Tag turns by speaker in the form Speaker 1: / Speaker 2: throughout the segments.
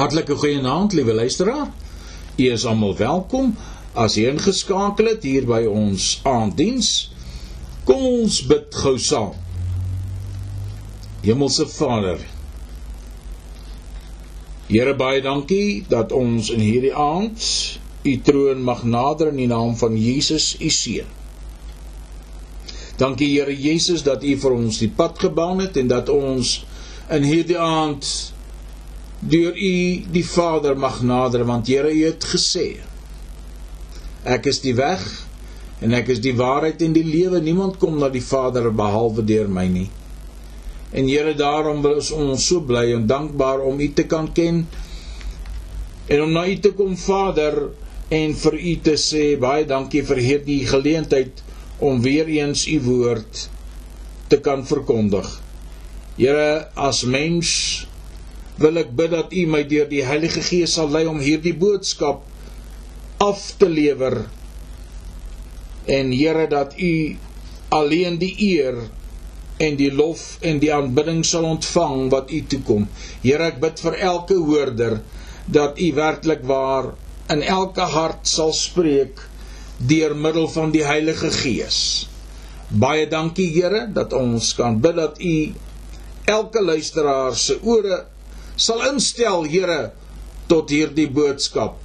Speaker 1: Hartlike goeienaand, liewe luisteraar. U is almal welkom as jy ingeskakel het hier by ons aanddiens. Kom ons bid gou saam. Hemelse Vader. Here baie dankie dat ons in hierdie aand u troon mag nader in die naam van Jesus, u seun. Dankie Here Jesus dat u vir ons die pad gebaan het en dat ons in hierdie aand deur u die Vader mag nader want Here u het gesê Ek is die weg en ek is die waarheid en die lewe. Niemand kom na die Vader behalwe deur my nie. En Here daarom is ons so bly en dankbaar om u te kan ken en om na u te kom Vader en vir u te sê baie dankie vir hierdie geleentheid om weer eens u woord te kan verkondig. Here as mens wil ek bid dat U my deur die Heilige Gees sal lei om hierdie boodskap af te lewer. En Here dat U alleen die eer en die lof en die aanbidding sal ontvang wat U toekom. Here, ek bid vir elke hoorder dat U werklik waar in elke hart sal spreek deur middel van die Heilige Gees. Baie dankie Here dat ons kan bid dat U elke luisteraar se ore sal instel, Here, tot hierdie boodskap.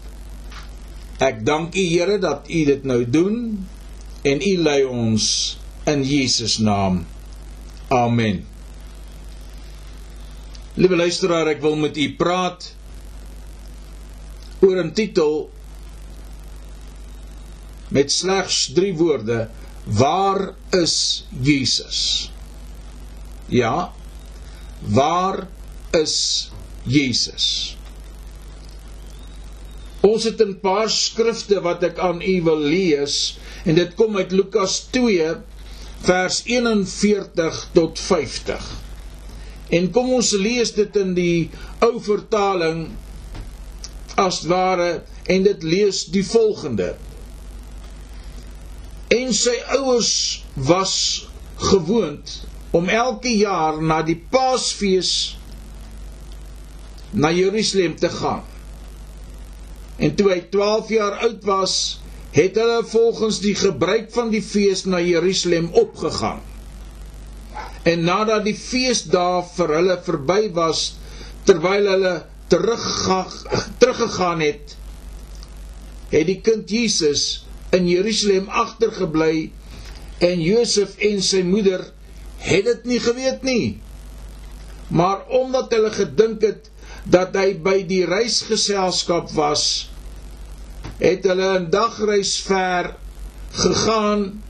Speaker 1: Ek dank U, Here, dat U dit nou doen en U lei ons in Jesus naam. Amen. Liewe luisteraar, ek wil met u praat oor 'n titel met slegs 3 woorde: Waar is Jesus? Ja. Waar is Jesus. Ons het 'n paar skrifte wat ek aan u wil lees en dit kom uit Lukas 2 vers 41 tot 50. En kom ons lees dit in die ou vertaling as ware en dit lees die volgende. En sy ouers was gewoond om elke jaar na die Paasfees na Jerusalem te gaan. En toe hy 12 jaar oud was, het hulle volgens die gebruik van die fees na Jerusalem opgegaan. En nadat die feesdae vir hulle verby was, terwyl hulle teruggegaan het, het die kind Jesus in Jerusalem agtergebly en Josef en sy moeder het dit nie geweet nie. Maar omdat hulle gedink het dat hy by die reisgeselskap was het hulle 'n dagreis ver gegaan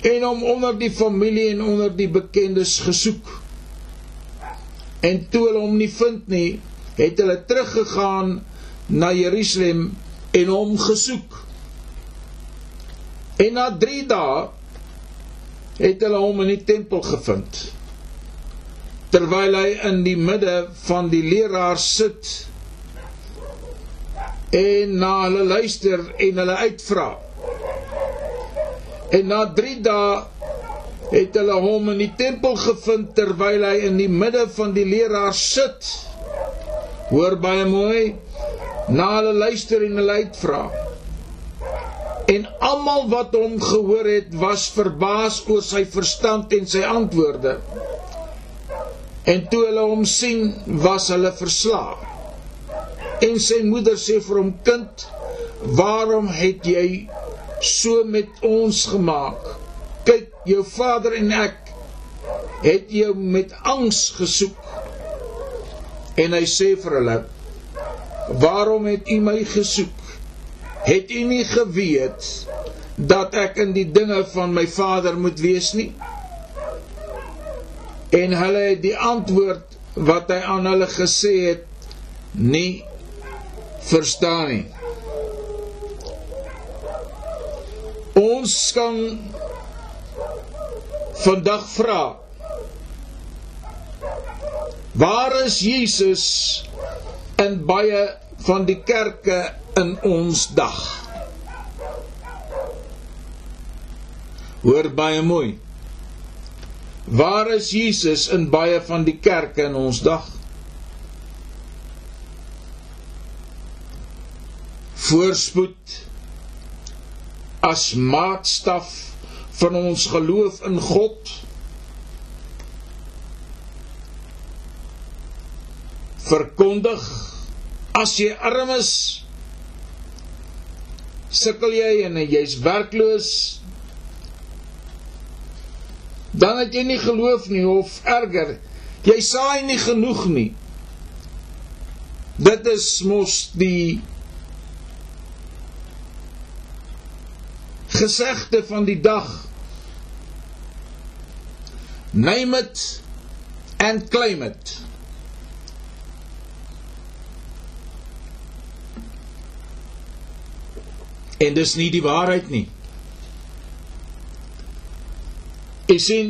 Speaker 1: en hom onder die familie en onder die bekendes gesoek. En toe hulle hom nie vind nie het hulle teruggegaan na Jerusalem en hom gesoek. En na 3 dae het hulle hom in die tempel gevind terwyl hy in die midde van die leraars sit en na hulle luister en hulle uitvra. En na 3 dae het hulle hom in die tempel gevind terwyl hy in die midde van die leraars sit. Hoor baie mooi. Na hulle luister en hulle uitvra. En almal wat hom gehoor het, was verbaas oor sy verstand en sy antwoorde. En toe hulle hom sien, was hulle verslae. En sy moeder sê vir hom: "Kind, waarom het jy so met ons gemaak? Kyk, jou vader en ek het jou met angs gesoek." En hy sê vir hulle: "Waarom het u my gesoek? Het u nie geweet dat ek in die dinge van my vader moet wees nie?" En hulle het die antwoord wat hy aan hulle gesê het nie verstaan nie. Ons kan vandag vra Waar is Jesus in baie van die kerke in ons dag? Hoor baie mooi. Waar is Jesus in baie van die kerke in ons dag? Voorspoed as maatstaf van ons geloof in God verkondig as jy arm is sukkel jy en jy's werkloos dan het jy nie geloof nie of erger jy saai nie genoeg nie. Dit is mos die gesegde van die dag. Name it and claim it en dis nie die waarheid nie Jy sien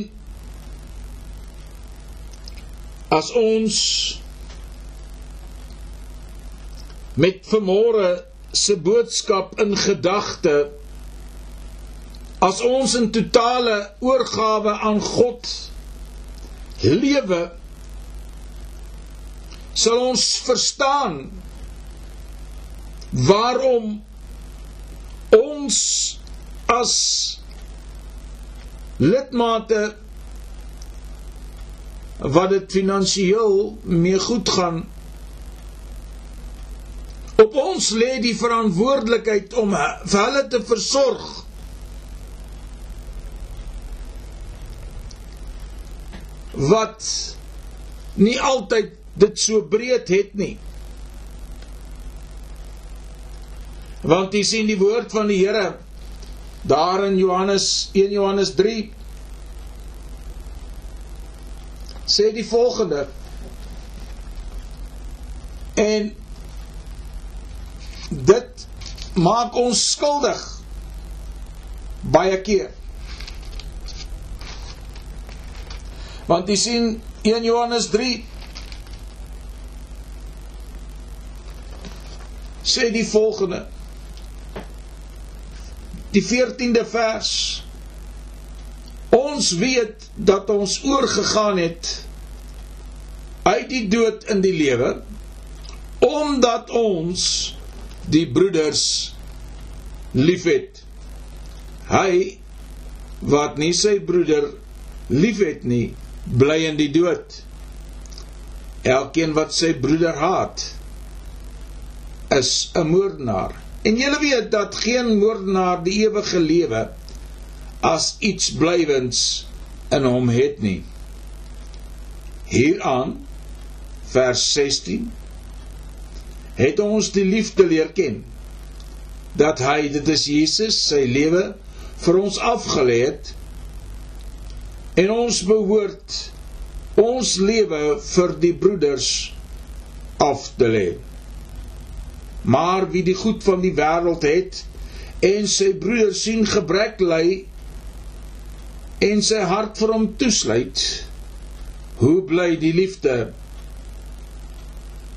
Speaker 1: as ons met vermore se boodskap in gedagte as ons in totale oorgawe aan God lewe sal ons verstaan waarom ons as lidmate wat dit finansiëel mee goed gaan. Op ons lê die verantwoordelikheid om vir hulle te versorg wat nie altyd dit so breed het nie. Want jy sien die woord van die Here daar in Johannes 1 Johannes 3 sê die volgende. En dit maak ons skuldig baie keer. Want jy sien 1 Johannes 3 sê die volgende die 14de vers. Ons weet dat ons oorgegaan het uit die dood in die lewe omdat ons die broeders liefhet. Hy wat nie sy broeder liefhet nie bly in die dood. Elkeen wat sy broeder haat is 'n moordenaar En julle weet dat geen moordenaar die ewige lewe as iets blywends in hom het nie. Hieraan vers 16 het ons die liefde leer ken dat hy dit is Jesus sy lewe vir ons afgelê het en ons behoort ons lewe vir die broeders af te lê maar wie die goed van die wêreld het en sy broeder sien gebrek ly en sy hart vir hom toesluit hoe bly die liefde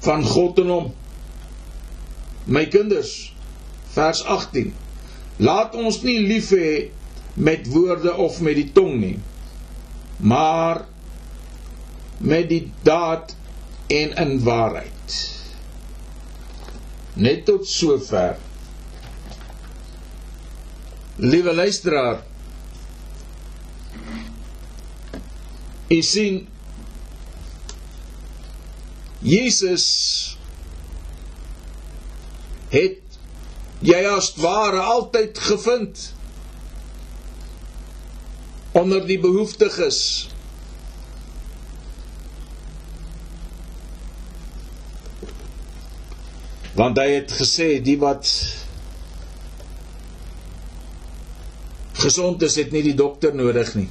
Speaker 1: van God in hom? My kinders vers 18 laat ons nie lief hê met woorde of met die tong nie maar met die daad en in waarheid Net tot sover. Liewe luisteraar, u sien Jesus het jy as ware altyd gevind onder die behoeftiges want hy het gesê die wat gesond is het nie die dokter nodig nie.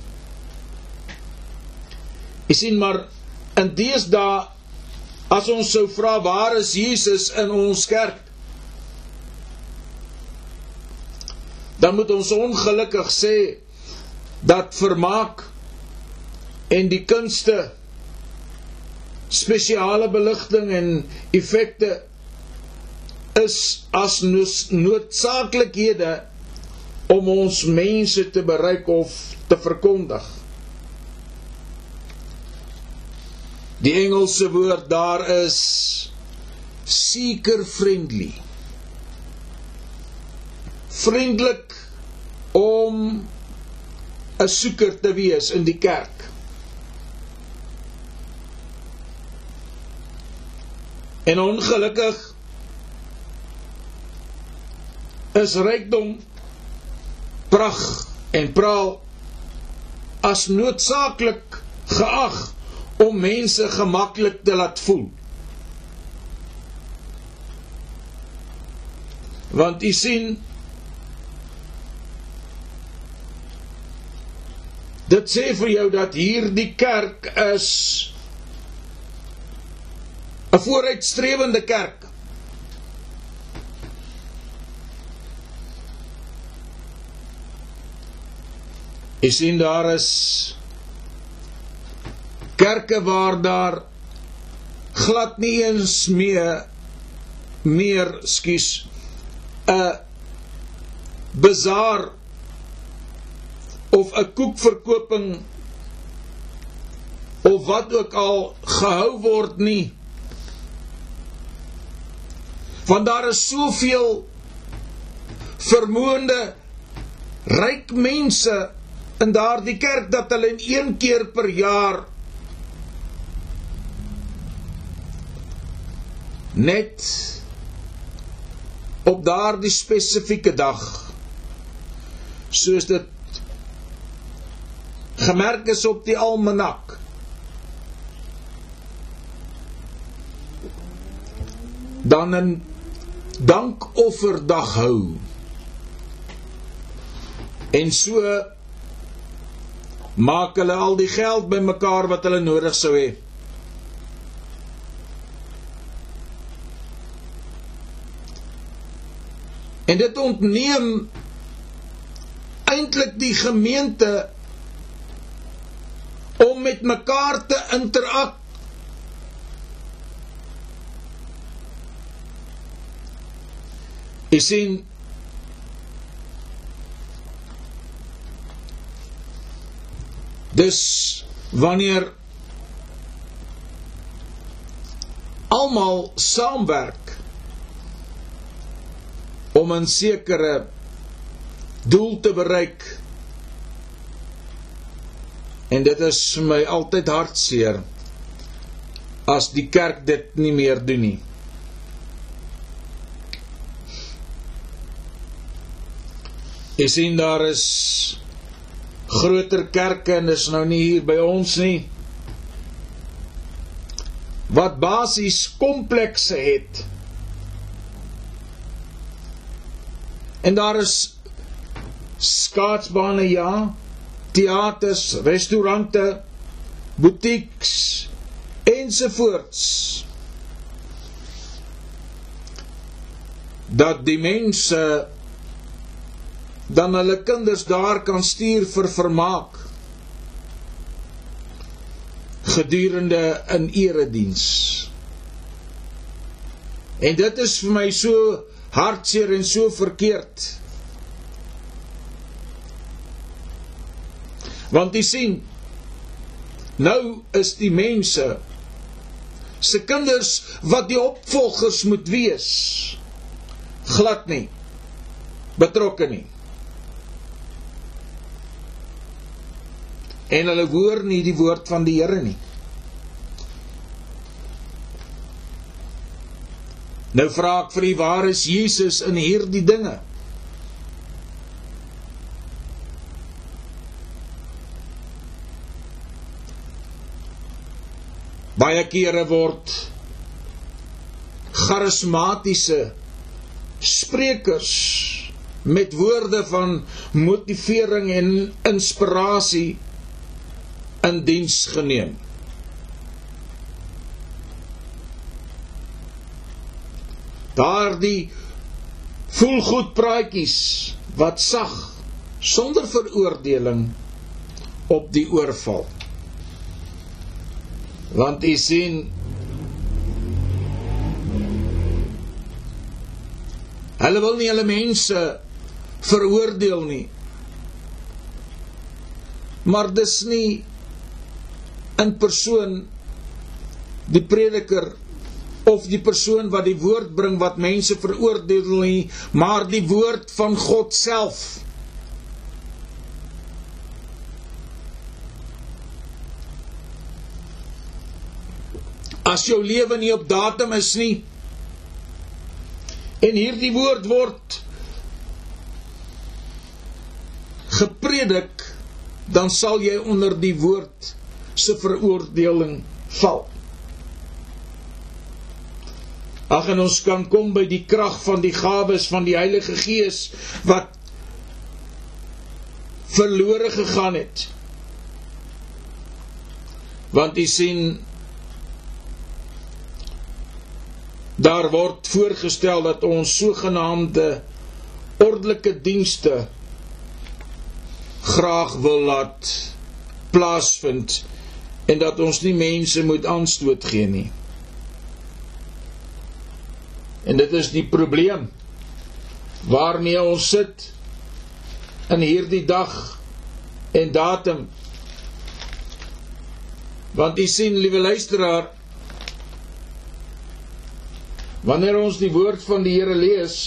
Speaker 1: Jy sien maar in deesdae as ons sou vra waar is Jesus in ons kerk? Dan moet ons ongelukkig sê dat vermaak en die kunste spesiale beligting en effekte is as noodsaaklikhede om ons mense te bereik of te verkondig. Die Engelse woord daar is seeker friendly. vriendelik om 'n soeker te wees in die kerk. En ongelukkig is rykdom prag en praal as noodsaaklik geag om mense gemaklik te laat voel. Want u sien dit sê vir jou dat hierdie kerk is 'n vooruitstrewende kerk. Jy sien daar is kerke waar daar glad nie eens meer meer skuis 'n bazaar of 'n koekverkoping of wat ook al gehou word nie. Want daar is soveel vermoënde ryk mense in daardie kerk dat hulle in een keer per jaar net op daardie spesifieke dag soos dit gemerk is op die almanak dan 'n dankofferdag hou. En so maak hulle al die geld bymekaar wat hulle nodig sou hê. En dit ontneem eintlik die gemeente om met mekaar te interak Jy sien Dus wanneer almal saamwerk om 'n sekere doel te bereik en dit is my altyd hartseer as die kerk dit nie meer doen nie. Jy sien daar is groter kerke en dis nou nie hier by ons nie. Wat basies komplekse het. En daar is skaatsbane ja teaters restaurante boutiques ensovoorts dat die mense dan hulle kinders daar kan stuur vir vermaak gedurende 'n erediens. En dit is vir my so hartseer en so verkeerd. Want jy sien nou is die mense se kinders wat die opvolgers moet wees glad nie betrokke nie. En hulle hoor nie die woord van die Here nie. Nou vra ek vir u waar is Jesus in hierdie dinge? Baie kere word charismatiese sprekers met woorde van motivering en inspirasie in diens geneem. Daardie voel goed praatjies wat sag sonder veroordeling op die oorval. Want u sien hulle wil nie hulle mense veroordeel nie. Maar dis nie in persoon die prediker of die persoon wat die woord bring wat mense veroordeel nie, maar die woord van God self. As jou lewe nie op datum is nie en hierdie woord word gepredik, dan sal jy onder die woord se veroordeling val. Ag en ons kan kom by die krag van die gawes van die Heilige Gees wat verlore gegaan het. Want jy sien daar word voorgestel dat ons sogenaamde ordelike dienste graag wil laat plaasvind en dat ons nie mense moet aanstoot gee nie. En dit is die probleem waarmee ons sit in hierdie dag en datum. Want jy sien, liewe luisteraar, wanneer ons die woord van die Here lees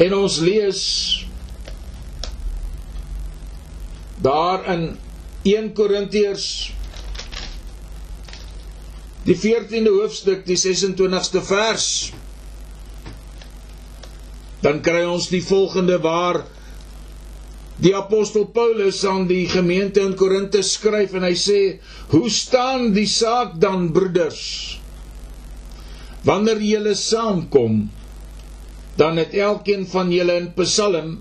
Speaker 1: en ons lees daar in 1 Korintiërs die 14de hoofstuk die 26ste vers. Dan kry ons die volgende waar die apostel Paulus aan die gemeente in Korinte skryf en hy sê hoe staan die saak dan broeders? Wanneer julle saamkom dan het elkeen van julle in psalm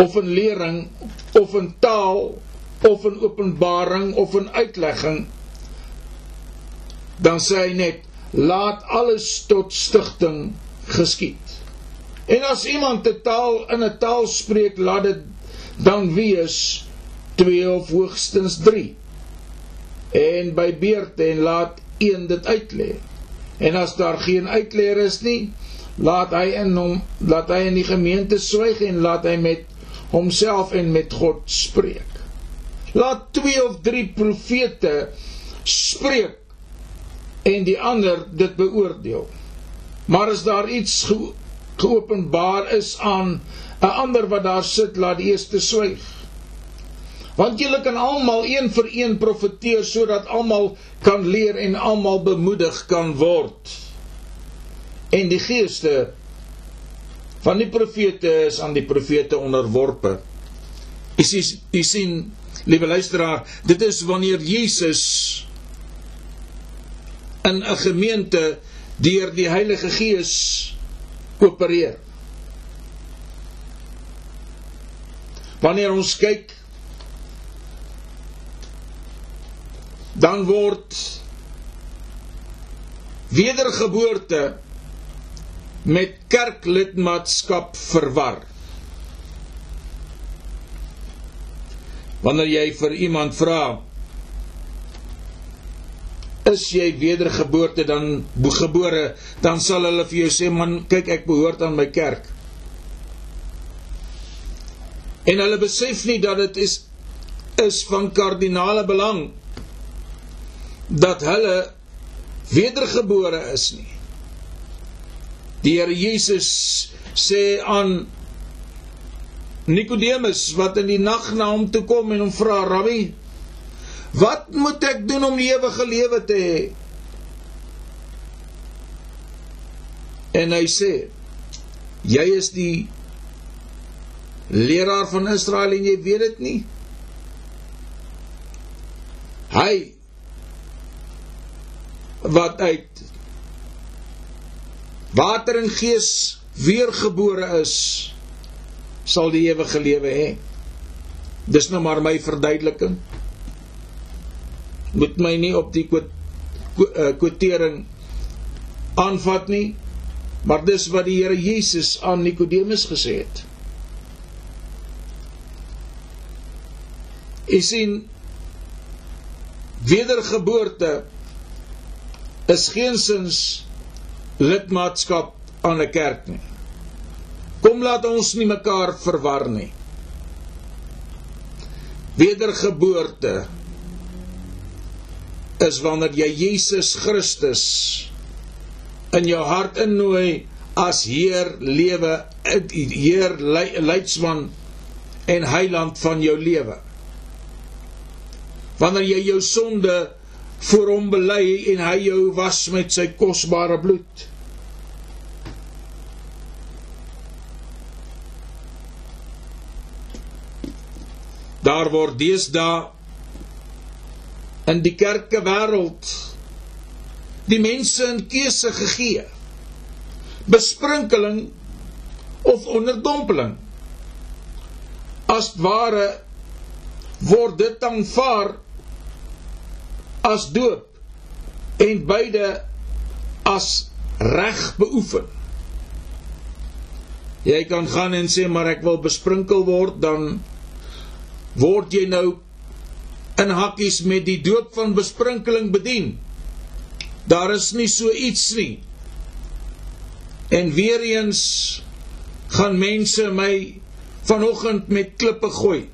Speaker 1: of in lering of in taal of in openbaring of in uitlegging dan sê hy net laat alles tot stigting geskied. En as iemand 'n taal in 'n taal spreek, laat dit dan wees 2 of hoogstens 3. En by beurte en laat een dit uitlê. En as daar geen uitleer is nie, laat hy in hom laat hy in die gemeente swyg en laat hy met homself en met God spreek. Laat twee of drie profete spreek en die ander dit beoordeel. Maar as daar iets ge geopenbaar is aan 'n ander wat daar sit, laat die eerste swyg. Want julle kan almal een vir een profeteer sodat almal kan leer en almal bemoedig kan word. En die geeste van die profete is aan die profete onderworpe. U sien, u sien, liewe luisteraar, dit is wanneer Jesus in 'n gemeente deur die Heilige Gees opereer. Wanneer ons kyk dan word wedergeboorte met kerklidmaatskap verwar. Wanneer jy vir iemand vra is jy wedergeboorte dan gebore? Dan sal hulle vir jou sê man kyk ek behoort aan my kerk. En hulle besef nie dat dit is is van kardinale belang dat hulle wedergebore is nie. Die Here Jesus sê aan Nikodemus wat in die nag na hom toe kom en hom vra rabbi Wat moet ek doen om die ewige lewe te hê? En hy sê: Jy is die leraar van Israel en jy weet dit nie. Hy wat uit water en gees weergebore is, sal die ewige lewe hê. Dis nou maar my verduideliking. Moet my nie op die eh, quotering aanvat nie maar dis wat die Here Jesus aan Nikodemus gesê het. Jy sien wedergeboorte is geensins lidmaatskap aan 'n kerk nie Kom laat ons nie mekaar verwar nie Wedergeboorte is wanneer jy Jesus Christus in jou hart innooi as Heer lewe, Heer leidsman en heiland van jou lewe. Wanneer jy jou sonde voor hom bely en hy jou was met sy kosbare bloed. Daar word deesdae in die kerke wêreld die mense 'n keuse gegee. Besprinkeling of onderdompeling. As ware word dit aanvaar as doop en beide as reg beoefen. Jy kan gaan en sê maar ek wil besprinkel word dan word jy nou in hakkies met die doop van besprinkeling bedien. Daar is nie so iets nie. En weer eens gaan mense my vanoggend met klippe gooi.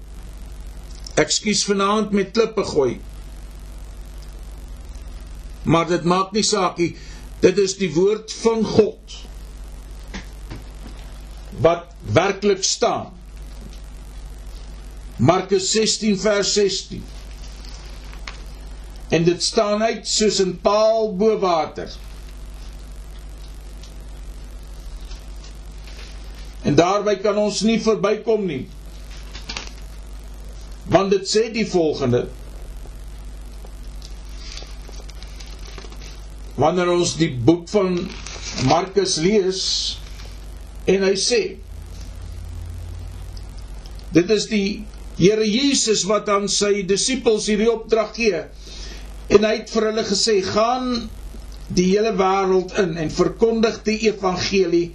Speaker 1: Ekskuus vanaand met klippe gooi. Maar dit maak nie saak nie. Dit is die woord van God wat werklik staan. Markus 16 vers 16. En dit staan uit soos 'n paal bo water. En daarby kan ons nie verbykom nie. Want dit sê die volgende: Wanneer ons die boek van Markus lees en hy sê Dit is die Here Jesus wat aan sy disippels hierdie opdrag gee. En hy het vir hulle gesê: "Gaan die hele wêreld in en verkondig die evangelie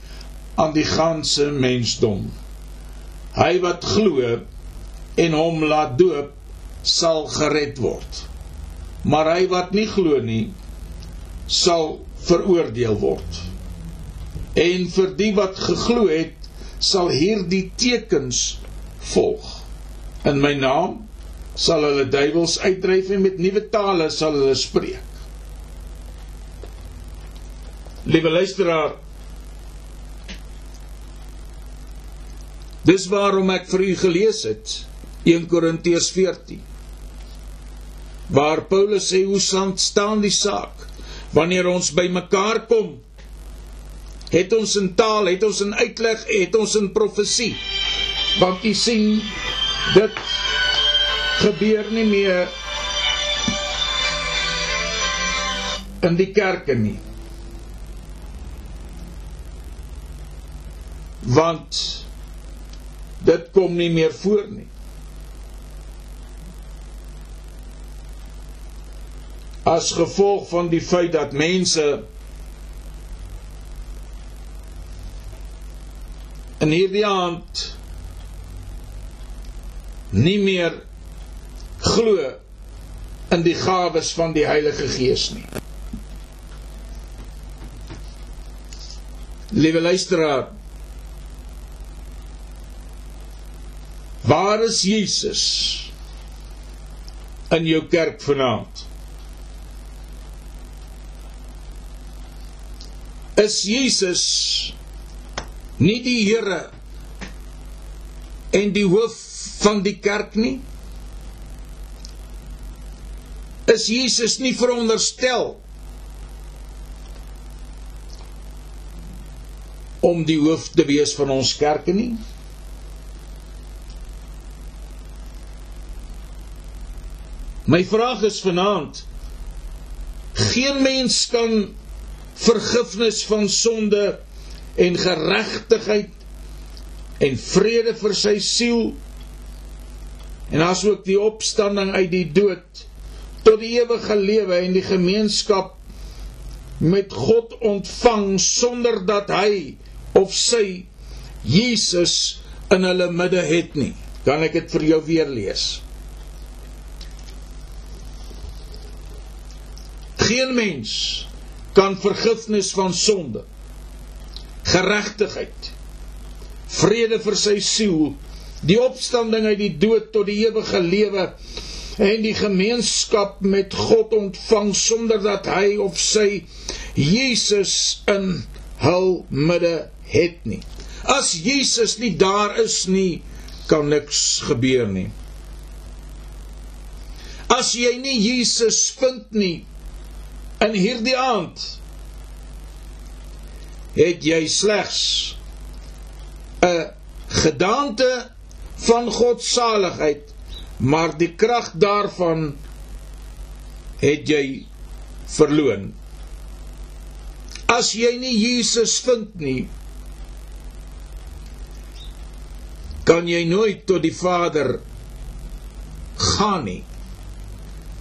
Speaker 1: aan die ganse mensdom. Hy wat glo en hom laat doop, sal gered word. Maar hy wat nie glo nie, sal veroordeel word. En vir die wat geglo het, sal hierdie tekens volg." In my naam sal hulle duiwels uitdryf en met nuwe tale sal hulle spreek. Liewe luisteraar, Dis waarom ek vir u gelees het 1 Korintiërs 14. Waar Paulus sê hoe staan die saak wanneer ons bymekaar kom? Het ons in taal, het ons in uitleg, het ons in profesie? Want u sien dit gebeur nie meer in die kerke nie. Want dit kom nie meer voor nie. As gevolg van die feit dat mense in hierdie aand nie meer glo in die gawes van die Heilige Gees nie. Liewe luisteraar, waar is Jesus in jou kerk vanaand? Is Jesus nie die Here en die hoof van die kerk nie? Is Jesus nie veronderstel om die hoof te wees van ons kerke nie? My vraag is vanaand geen mens kan vergifnis van sonde en geregtigheid en vrede vir sy siel en asook die opstanding uit die dood tot die ewige lewe en die gemeenskap met God ontvang sonder dat hy of sy Jesus in hulle midde het nie. Kan ek dit vir jou weer lees? Geen mens kan vergifnis van sonde, geregtigheid, vrede vir sy siel die opstanding uit die dood tot die ewige lewe en die gemeenskap met God ontvang sonder dat hy of sy Jesus in hul midde het nie. As Jesus nie daar is nie, kan niks gebeur nie. As jy nie Jesus vind nie in hierdie aand, het jy slegs 'n gedaante van God se saligheid, maar die krag daarvan het jy verloon. As jy nie Jesus vind nie, kan jy nooit tot die Vader gaan nie.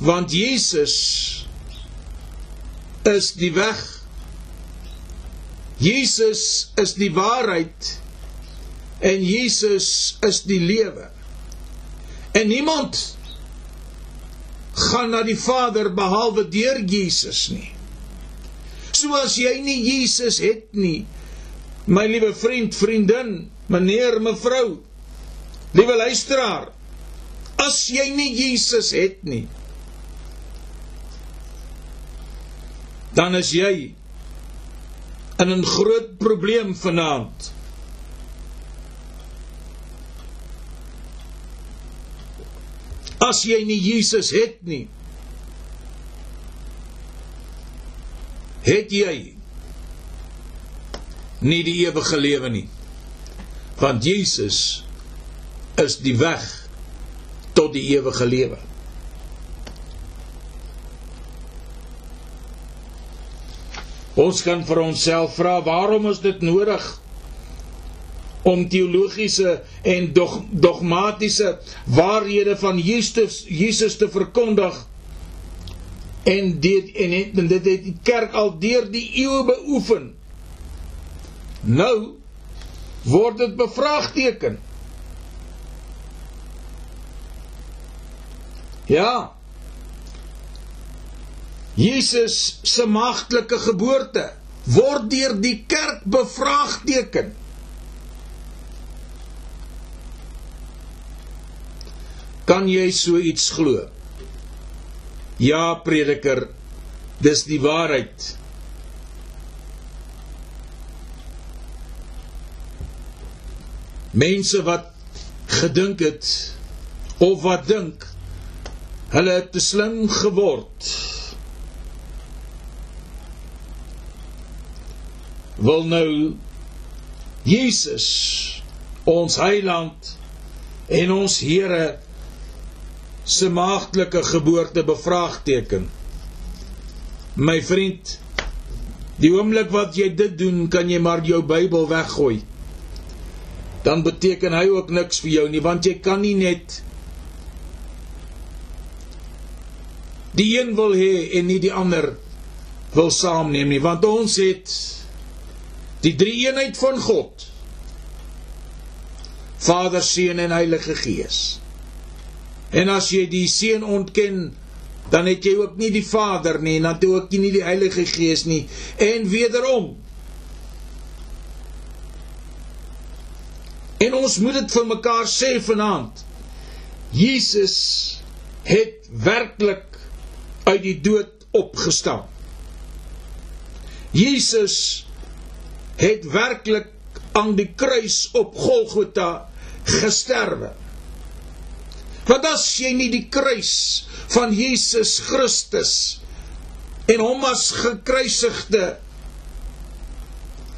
Speaker 1: Want Jesus is die weg. Jesus is die waarheid en Jesus is die lewe. En niemand gaan na die Vader behalwe deur Jesus nie. So as jy nie Jesus het nie, my liewe vriend, vriendin, meneer, mevrou, liewe luisteraar, as jy nie Jesus het nie, dan is jy in 'n groot probleem vanaand. As jy nie Jesus het nie, het jy nie die ewige lewe nie. Want Jesus is die weg tot die ewige lewe. Ons kan vir onsself vra, waarom is dit nodig om teologiese en dog, dogmatiese waarhede van Jesus Jesus te verkondig. En dit en, het, en dit het die kerk al deur die eeue beoefen. Nou word dit bevraagteken. Ja. Jesus se maagtelike geboorte word deur die kerk bevraagteken Kan jy so iets glo? Ja, prediker, dis die waarheid. Mense wat gedink het of wat dink hulle het te slim geword. Wil nou Jesus ons heiland en ons Here se maagtelike geboorte bevraagteken. My vriend, die oomblik wat jy dit doen, kan jy maar jou Bybel weggooi. Dan beteken hy ook niks vir jou nie, want jy kan nie net die een wil hê en nie die ander wil saamneem nie, want ons het die drie eenheid van God. Vader, Seun en Heilige Gees. En as jy die seun ontken, dan het jy ook nie die Vader nie en dan het jy ook nie die Heilige Gees nie. En wederom. En ons moet dit vir mekaar sê vanaand. Jesus het werklik uit die dood opgestaan. Jesus het werklik aan die kruis op Golgotha gesterwe. Want as jy nie die kruis van Jesus Christus en hom as gekruisigde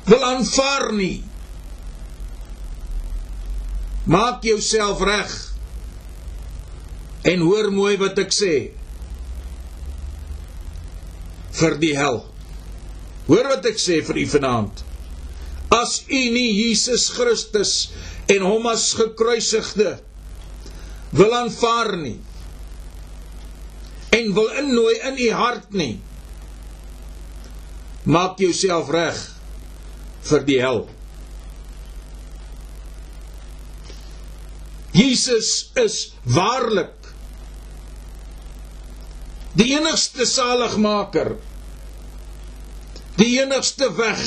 Speaker 1: wil aanvaar nie, maak jouself reg en hoor mooi wat ek sê vir die hel. Hoor wat ek sê vir u vanaand. As u nie Jesus Christus en hom as gekruisigde wil aanvaar nie. En wil innooi in u hart nie. Maak jouself reg vir die hel Jesus is waarlik die enigste saligmaker die enigste weg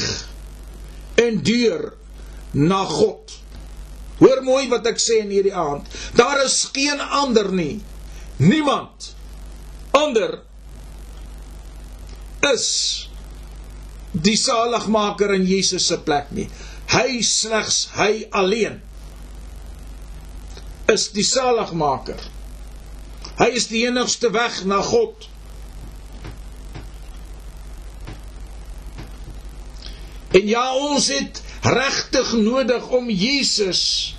Speaker 1: en deur na God Hoor mooi wat ek sê in hierdie aand. Daar is geen ander nie. Niemand ander is die saligmaker in Jesus se plek nie. Hy slegs hy alleen is die saligmaker. Hy is die enigste weg na God. En ja, ons het regtig nodig om Jesus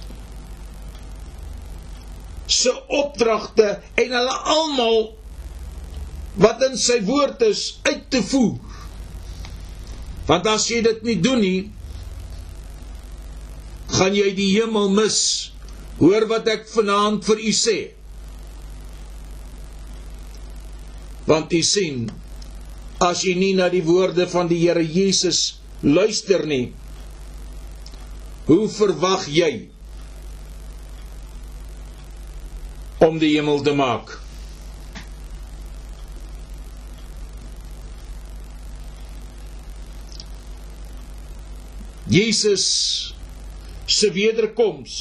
Speaker 1: se opdragte en hulle almal wat in sy woord is uit te voer. Want as jy dit nie doen nie, gaan jy die hemel mis. Hoor wat ek vanaand vir u sê. Want u sien, as jy nie na die woorde van die Here Jesus luister nie, hoe verwag jy om die hemel te maak? Jesus se wederkoms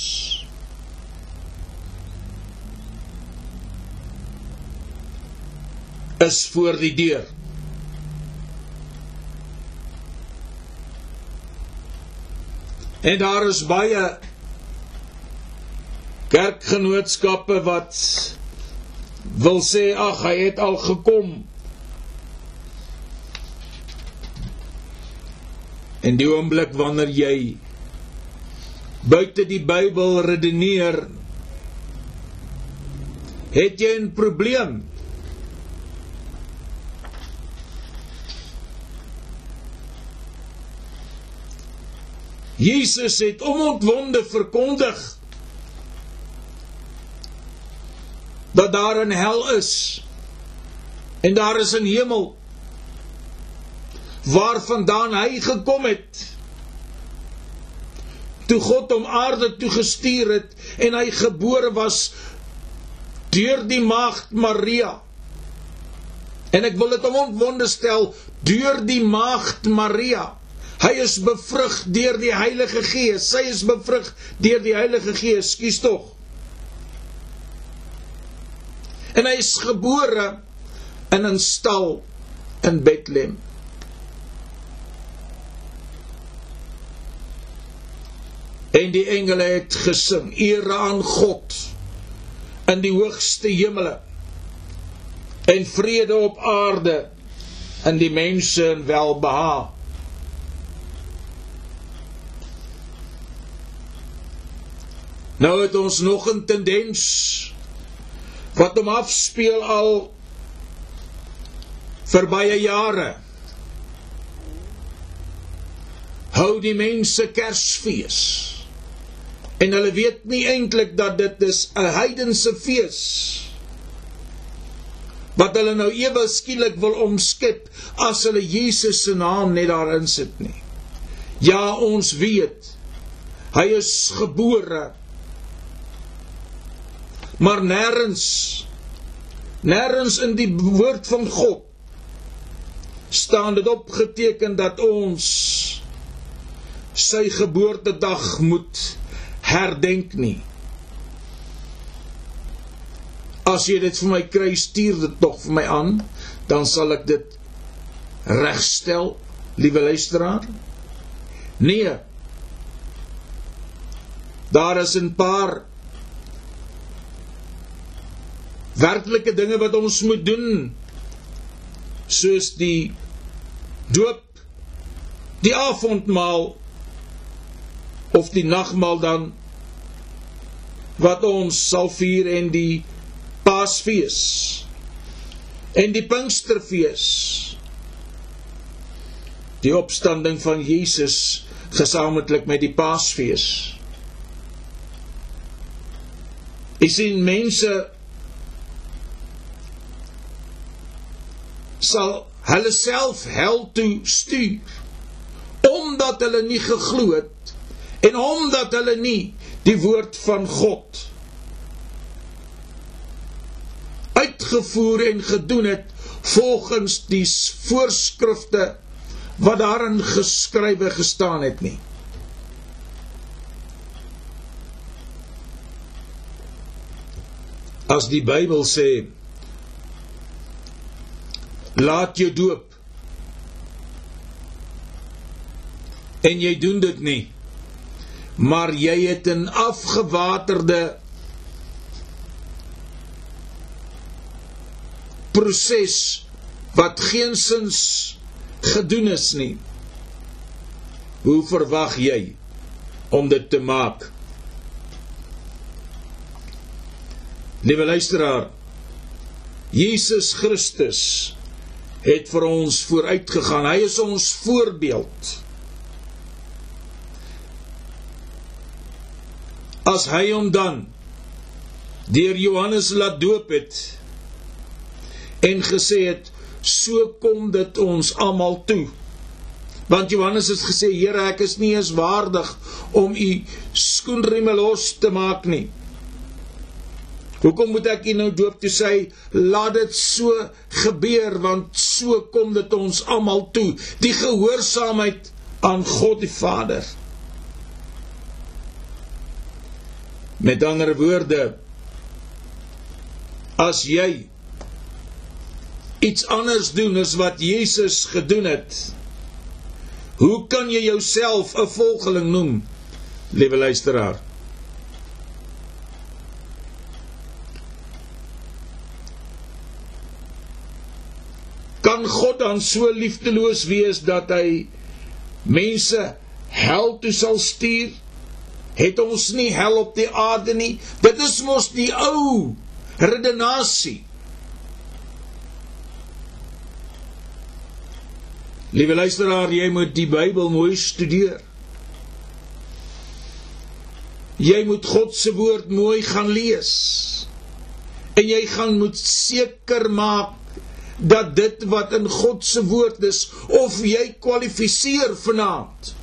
Speaker 1: is voor die deur. En daar is baie kerkgenootskappe wat wil sê ag hy het al gekom. En die oomblik wanneer jy buite die Bybel redeneer, het jy 'n probleem. Jesus het onontwonde verkondig dat daar 'n hel is en daar is 'n hemel waarvandaan hy gekom het toe God hom aarde toe gestuur het en hy gebore was deur die maagd Maria. En ek wil dit onontwonde stel deur die maagd Maria Hy is bevrug deur die Heilige Gees. Sy is bevrug deur die Heilige Gees, skuis tog. En hy is gebore in 'n stal in Bethlehem. En die engele het gesing: Eer aan God in die hoogste hemele en vrede op aarde in die mense in welbehaag. Nou het ons nog 'n tendens wat hom afspeel al vir baie jare. Hou die mense Kersfees. En hulle weet nie eintlik dat dit is 'n heidense fees wat hulle nou ewe skielik wil omskep as hulle Jesus se naam net daarin sit nie. Ja, ons weet hy is gebore maar nêrens nêrens in die woord van God staan dit opgeteken dat ons sy geboortedag moet herdenk nie. As jy dit vir my kry, stuur dit tog vir my aan, dan sal ek dit regstel, liewe luisteraar. Nee. Daar is 'n paar werklike dinge wat ons moet doen soos die doop die avondmaal of die nagmaal dan wat ons sal vier en die Paasfees en die Pinksterfees die opstanding van Jesus gesamentlik met die Paasfees Ek sien mense sal hulle self hel toe stuur omdat hulle nie geglo het en omdat hulle nie die woord van God uitgevoer en gedoen het volgens die voorskrifte wat daarin geskrywe gestaan het nie. As die Bybel sê laat jou doop En jy doen dit nie. Maar jy het 'n afgewaterde proses wat geensins gedoen is nie. Hoe verwag jy om dit te maak? Liewe luisteraar, Jesus Christus het vir ons vooruitgegaan. Hy is ons voorbeeld. As hy hom dan deur Johannes laat doop het en gesê het so kom dit ons almal toe. Want Johannes het gesê Here ek is nie eens waardig om u skoenrieme los te maak nie. Hoekom moet ek nou doop toe sê laat dit so gebeur want so kom dit ons almal toe. Die gehoorsaamheid aan God die Vader. Met ander woorde as jy iets anders doen as wat Jesus gedoen het hoe kan jy jouself 'n volgeling noem liewe luisteraar kan God dan so liefdeloos wees dat hy mense hel toe sal stuur? Het ons nie hel op die aarde nie? Dit is mos die ou redenasie. Liewe luisteraar, jy moet die Bybel mooi studeer. Jy moet God se woord mooi gaan lees. En jy gaan moet seker maak dat dit wat in God se woord is of jy kwalifiseer vanaand.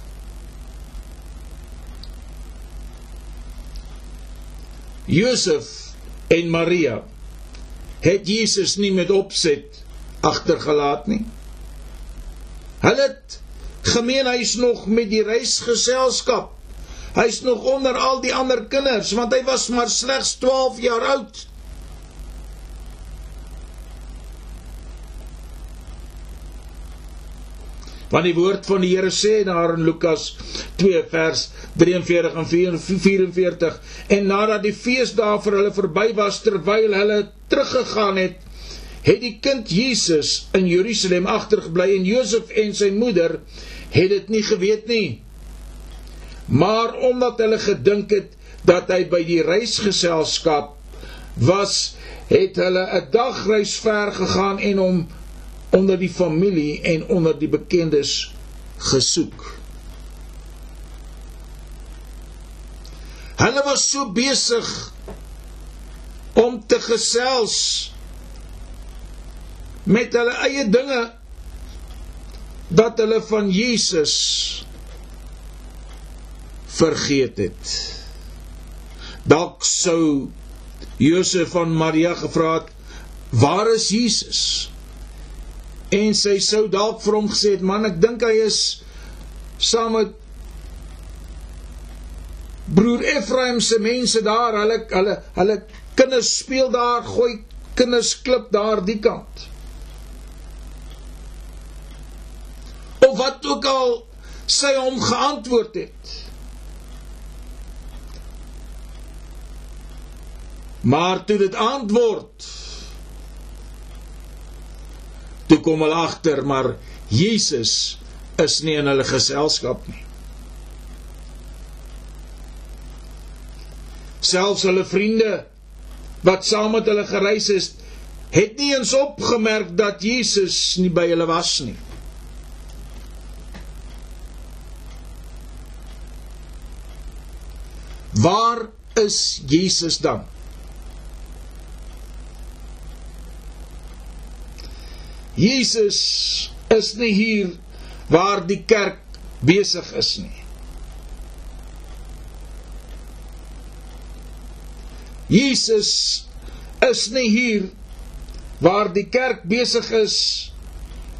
Speaker 1: Josef en Maria het Jesus nie met opset agtergelaat nie. Hulle het gemeen hy's nog met die reisgeselskap. Hy's nog onder al die ander kinders want hy was maar slegs 12 jaar oud. Want die woord van die Here sê daar in Lukas 2 vers 43 en 44 en nadat die feesdae vir hulle verby was terwyl hulle teruggegaan het het die kind Jesus in Jerusalem agtergebly en Josef en sy moeder het dit nie geweet nie. Maar omdat hulle gedink het dat hy by die reisgeselskap was, het hulle 'n dagreis ver gegaan en hom onder die familie en onder die bekendes gesoek. Hulle was so besig om te gesels met hulle eie dinge dat hulle van Jesus vergeet het. Dalk sou Josef van Maria gevra het: "Waar is Jesus?" En sy sou dalk vir hom gesê het man ek dink hy is saam met broer Efraim se mense daar. Hulle hulle hulle kinders speel daar gooi kinders klip daar die kant. Of wat ook al sy hom geantwoord het. Maar toe dit antwoord Toe kom hulle agter maar Jesus is nie in hulle geselskap nie. Selfs hulle vriende wat saam met hulle gereis het, het nie eens opgemerk dat Jesus nie by hulle was nie. Waar is Jesus dan? Jesus is nie hier waar die kerk besig is nie. Jesus is nie hier waar die kerk besig is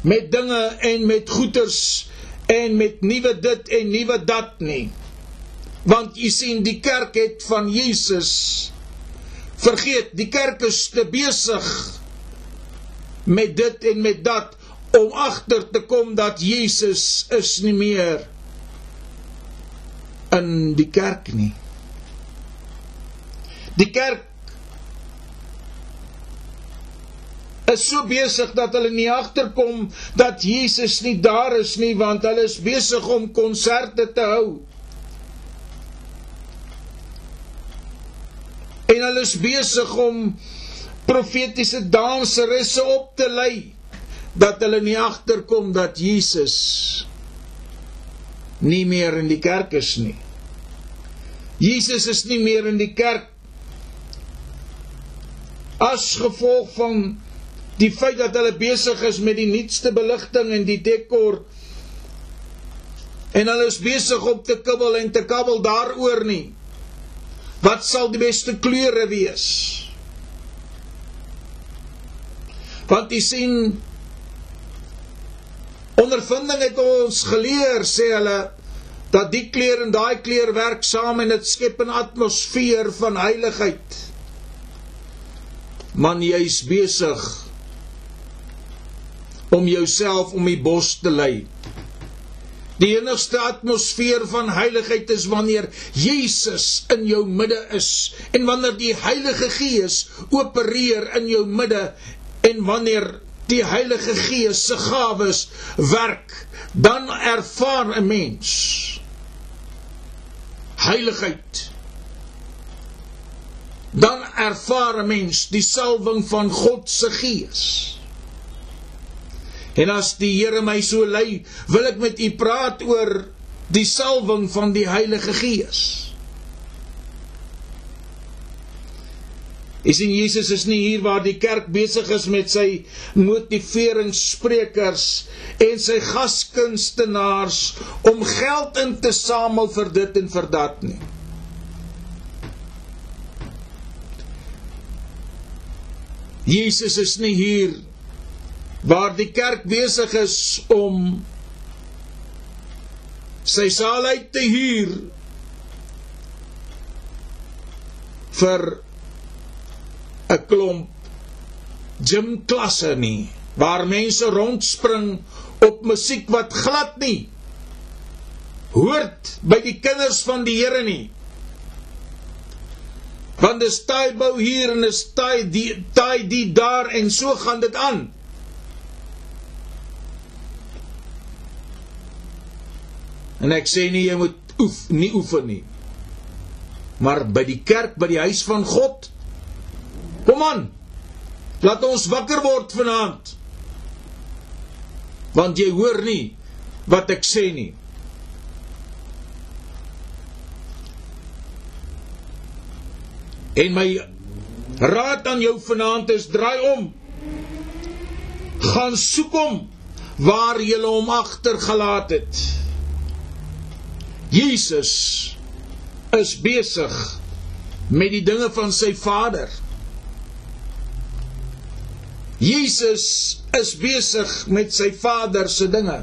Speaker 1: met dinge en met goeders en met nuwe dit en nuwe dat nie. Want jy sien die kerk het van Jesus vergeet, die kerk is te besig met dit en met dat om agter te kom dat Jesus is nie meer in die kerk nie. Die kerk is so besig dat hulle nie agterkom dat Jesus nie daar is nie want hulle is besig om konserte te hou. En hulle is besig om profetiese danseresse op te lei dat hulle nie agterkom dat Jesus nie meer in die kerk is nie. Jesus is nie meer in die kerk as gevolg van die feit dat hulle besig is met die nuutste beligting en die dekor en hulle is besig om te kibbel en te kabbel daaroor nie wat sal die beste kleure wees want jy sien ondervinding het ons geleer sê hulle dat die kleur en daai kleur werk saam en dit skep 'n atmosfeer van heiligheid man jy's besig om jouself om die bos te lei. Die enigste atmosfeer van heiligheid is wanneer Jesus in jou midde is en wanneer die Heilige Gees opereer in jou midde en wanneer die Heilige Gees se gawes werk, dan ervaar 'n mens heiligheid. Dan ervaar 'n mens die salwing van God se Gees. En as die Here my so lei, wil ek met u praat oor die salwing van die Heilige Gees. Is in Jesus is nie hier waar die kerk besig is met sy motiveringssprekers en sy gaskunstenaars om geld in te samel vir dit en vir dat nie. Jesus is nie hier waar die kerk besig is om sy saal uit te huur vir 'n klomp gymklasse nie waar mense rondspring op musiek wat glad nie hoort by die kinders van die Here nie want dis taai bou hier en is taai die taai die daar en so gaan dit aan En ek sê nie jy moet oef nie oefen nie. Maar by die kerk, by die huis van God. Kom aan. Laat ons wakker word vanaand. Want jy hoor nie wat ek sê nie. En my raad aan jou vanaand is draai om. Gaan soek hom waar jy hom agtergelaat het. Jesus is besig met die dinge van sy Vader. Jesus is besig met sy Vader se dinge.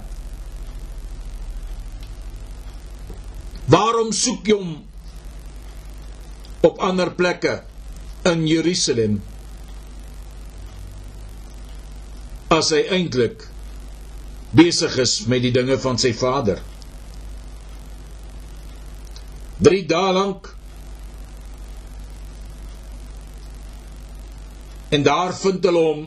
Speaker 1: Waarom soek jy hom op ander plekke in Jerusalem? As hy eintlik besig is met die dinge van sy Vader. 3 dae lank en daar vind hulle hom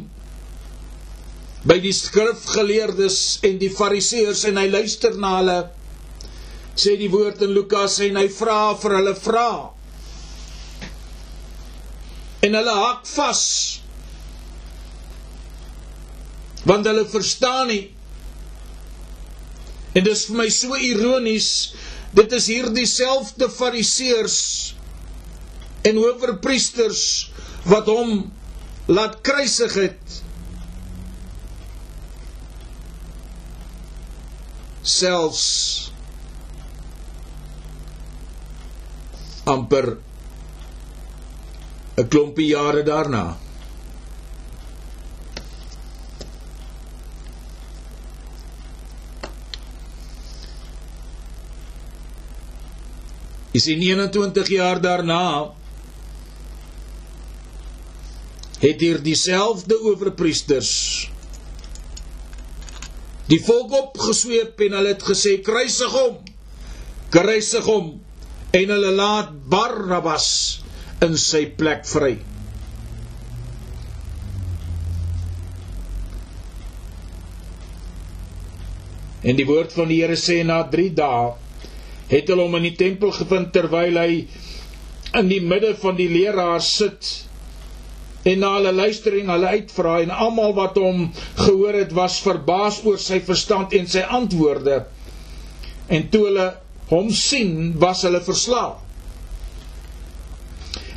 Speaker 1: by die skrifgeleerdes en die fariseërs en hy luister na hulle sê die woord in Lukas en hy vra vir hulle vra en hulle hak vas want hulle verstaan nie en dis vir my so ironies Dit is hierdie selfde fariseërs en hoofpriesters wat hom laat kruisig het. Selfs amper 'n klompie jare daarna. Jy sien 21 jaar daarna het hier dieselfde owerpriesters die volk opgesweep en hulle het gesê kruisig hom kruisig hom en hulle laat Barabbas in sy plek vry. En die woord van die Here sê na 3 dae het hulle hom in die tempel gevind terwyl hy in die midde van die leraars sit en na hulle luister en hulle uitvra en almal wat hom gehoor het was verbaas oor sy verstand en sy antwoorde en toe hulle hom sien was hulle verslaaf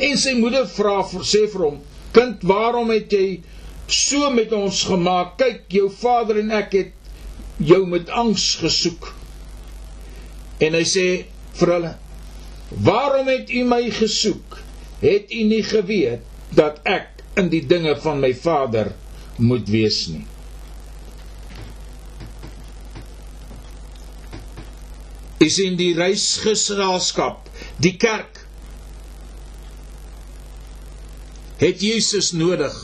Speaker 1: en sy moeder vra sê vir hom kind waarom het jy so met ons gemaak kyk jou vader en ek het jou met angs gesoek. En hy sê vir hulle: "Waarom het u my gesoek? Het u nie geweet dat ek in die dinge van my Vader moet wees nie?" Is in die reisgeselskap, die kerk het Jesus nodig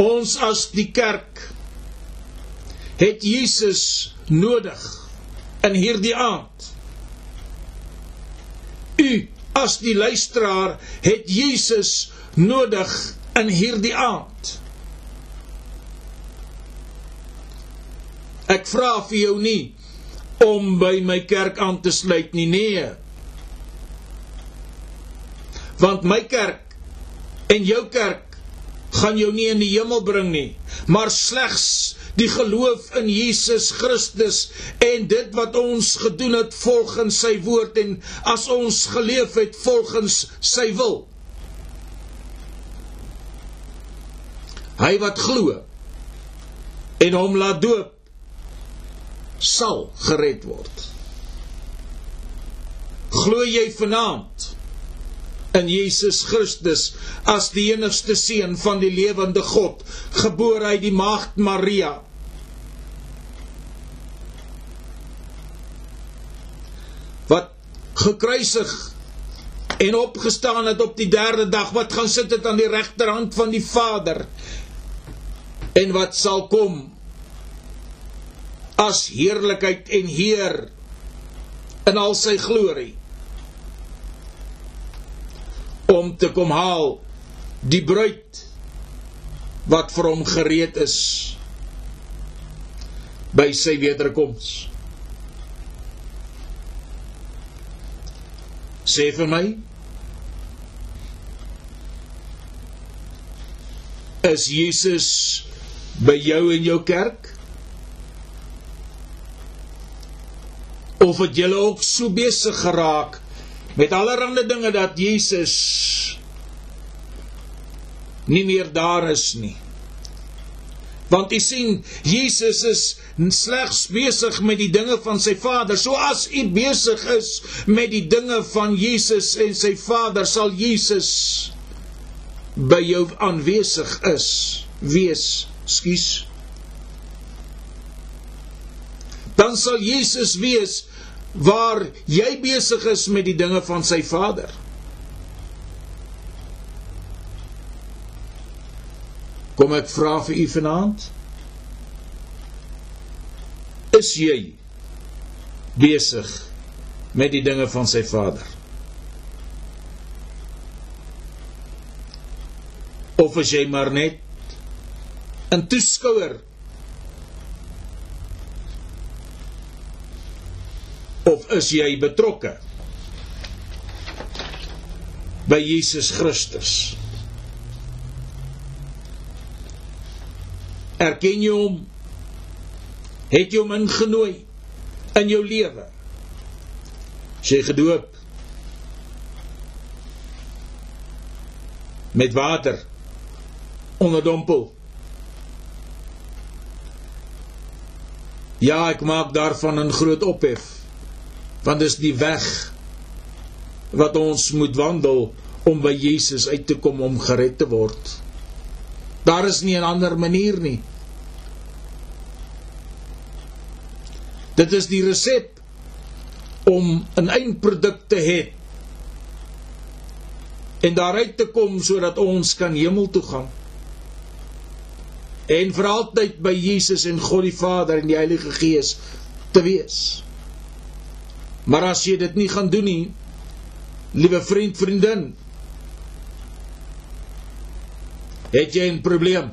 Speaker 1: Ons as die kerk het Jesus nodig in hierdie aand. U as die luisteraar het Jesus nodig in hierdie aand. Ek vra vir jou nie om by my kerk aan te sluit nie, nee. Want my kerk en jou kerk gaan jou nie in die hemel bring nie, maar slegs die geloof in Jesus Christus en dit wat ons gedoen het volgens sy woord en as ons geleef het volgens sy wil. Hy wat glo en hom laat doop sal gered word. Glo jy vanaand in Jesus Christus as die enigste seun van die lewende God, gebore uit die maagd Maria. Wat gekruisig en opgestaan het op die derde dag, wat gaan sit het aan die regterhand van die Vader en wat sal kom as heerlikheid en heer in al sy glorie om te kom haal die bruid wat vir hom gereed is by sy wederkoms. Sê vir my is Jesus by jou in jou kerk? Of het julle ook so besig geraak met allerlei dinge dat Jesus nie meer daar is nie. Want u sien, Jesus is slegs besig met die dinge van sy Vader. So as u besig is met die dinge van Jesus en sy Vader, sal Jesus by jou aanwesig is, wees, skus. Dan sal Jesus wees waar jy besig is met die dinge van sy Vader. Kom ek vra vir u vanaand? Is jy besig met die dinge van sy Vader? Of is jy maar net 'n toeskouer of is jy betrokke by Jesus Christus? Erken jy hom? Het jy hom ingenooi in jou lewe? Sy gedoop met water onderdompel. Ja, ek maak daarvan 'n groot ophef want dis die weg wat ons moet wandel om by Jesus uit te kom om gered te word. Daar is nie 'n ander manier nie. Dit is die resep om 'n eindproduk te hê en daaruit te kom sodat ons kan hemel toe gaan. En vir altyd by Jesus en God die Vader en die Heilige Gees te wees. Maar as jy dit nie gaan doen nie, liewe vriend, vriendin, het jy 'n probleem.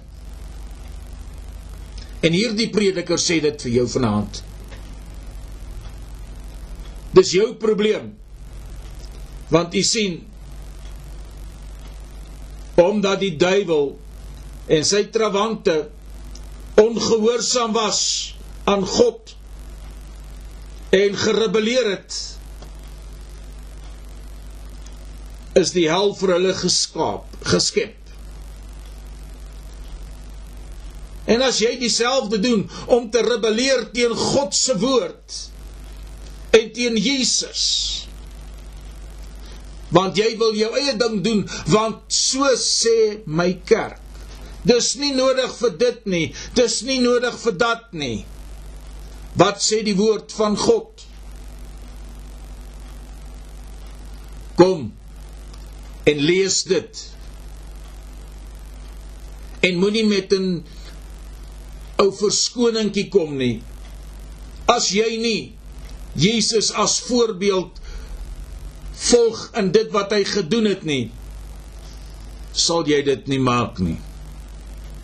Speaker 1: En hierdie prediker sê dit vir jou vanaand. Dis jou probleem. Want u sien omdat die duiwel en sy trawante ongehoorsaam was aan God en gerebelleer het is die hel vir hulle geskaap geskep. En as jy dieselfde doen om te rebelleer teen God se woord en teen Jesus want jy wil jou eie ding doen want so sê my kerk dis nie nodig vir dit nie dis nie nodig vir dat nie wat sê die woord van God? Kom en lees dit. En moenie met 'n ou verskoningkie kom nie. As jy nie Jesus as voorbeeld volg in dit wat hy gedoen het nie sal jy dit nie maak nie.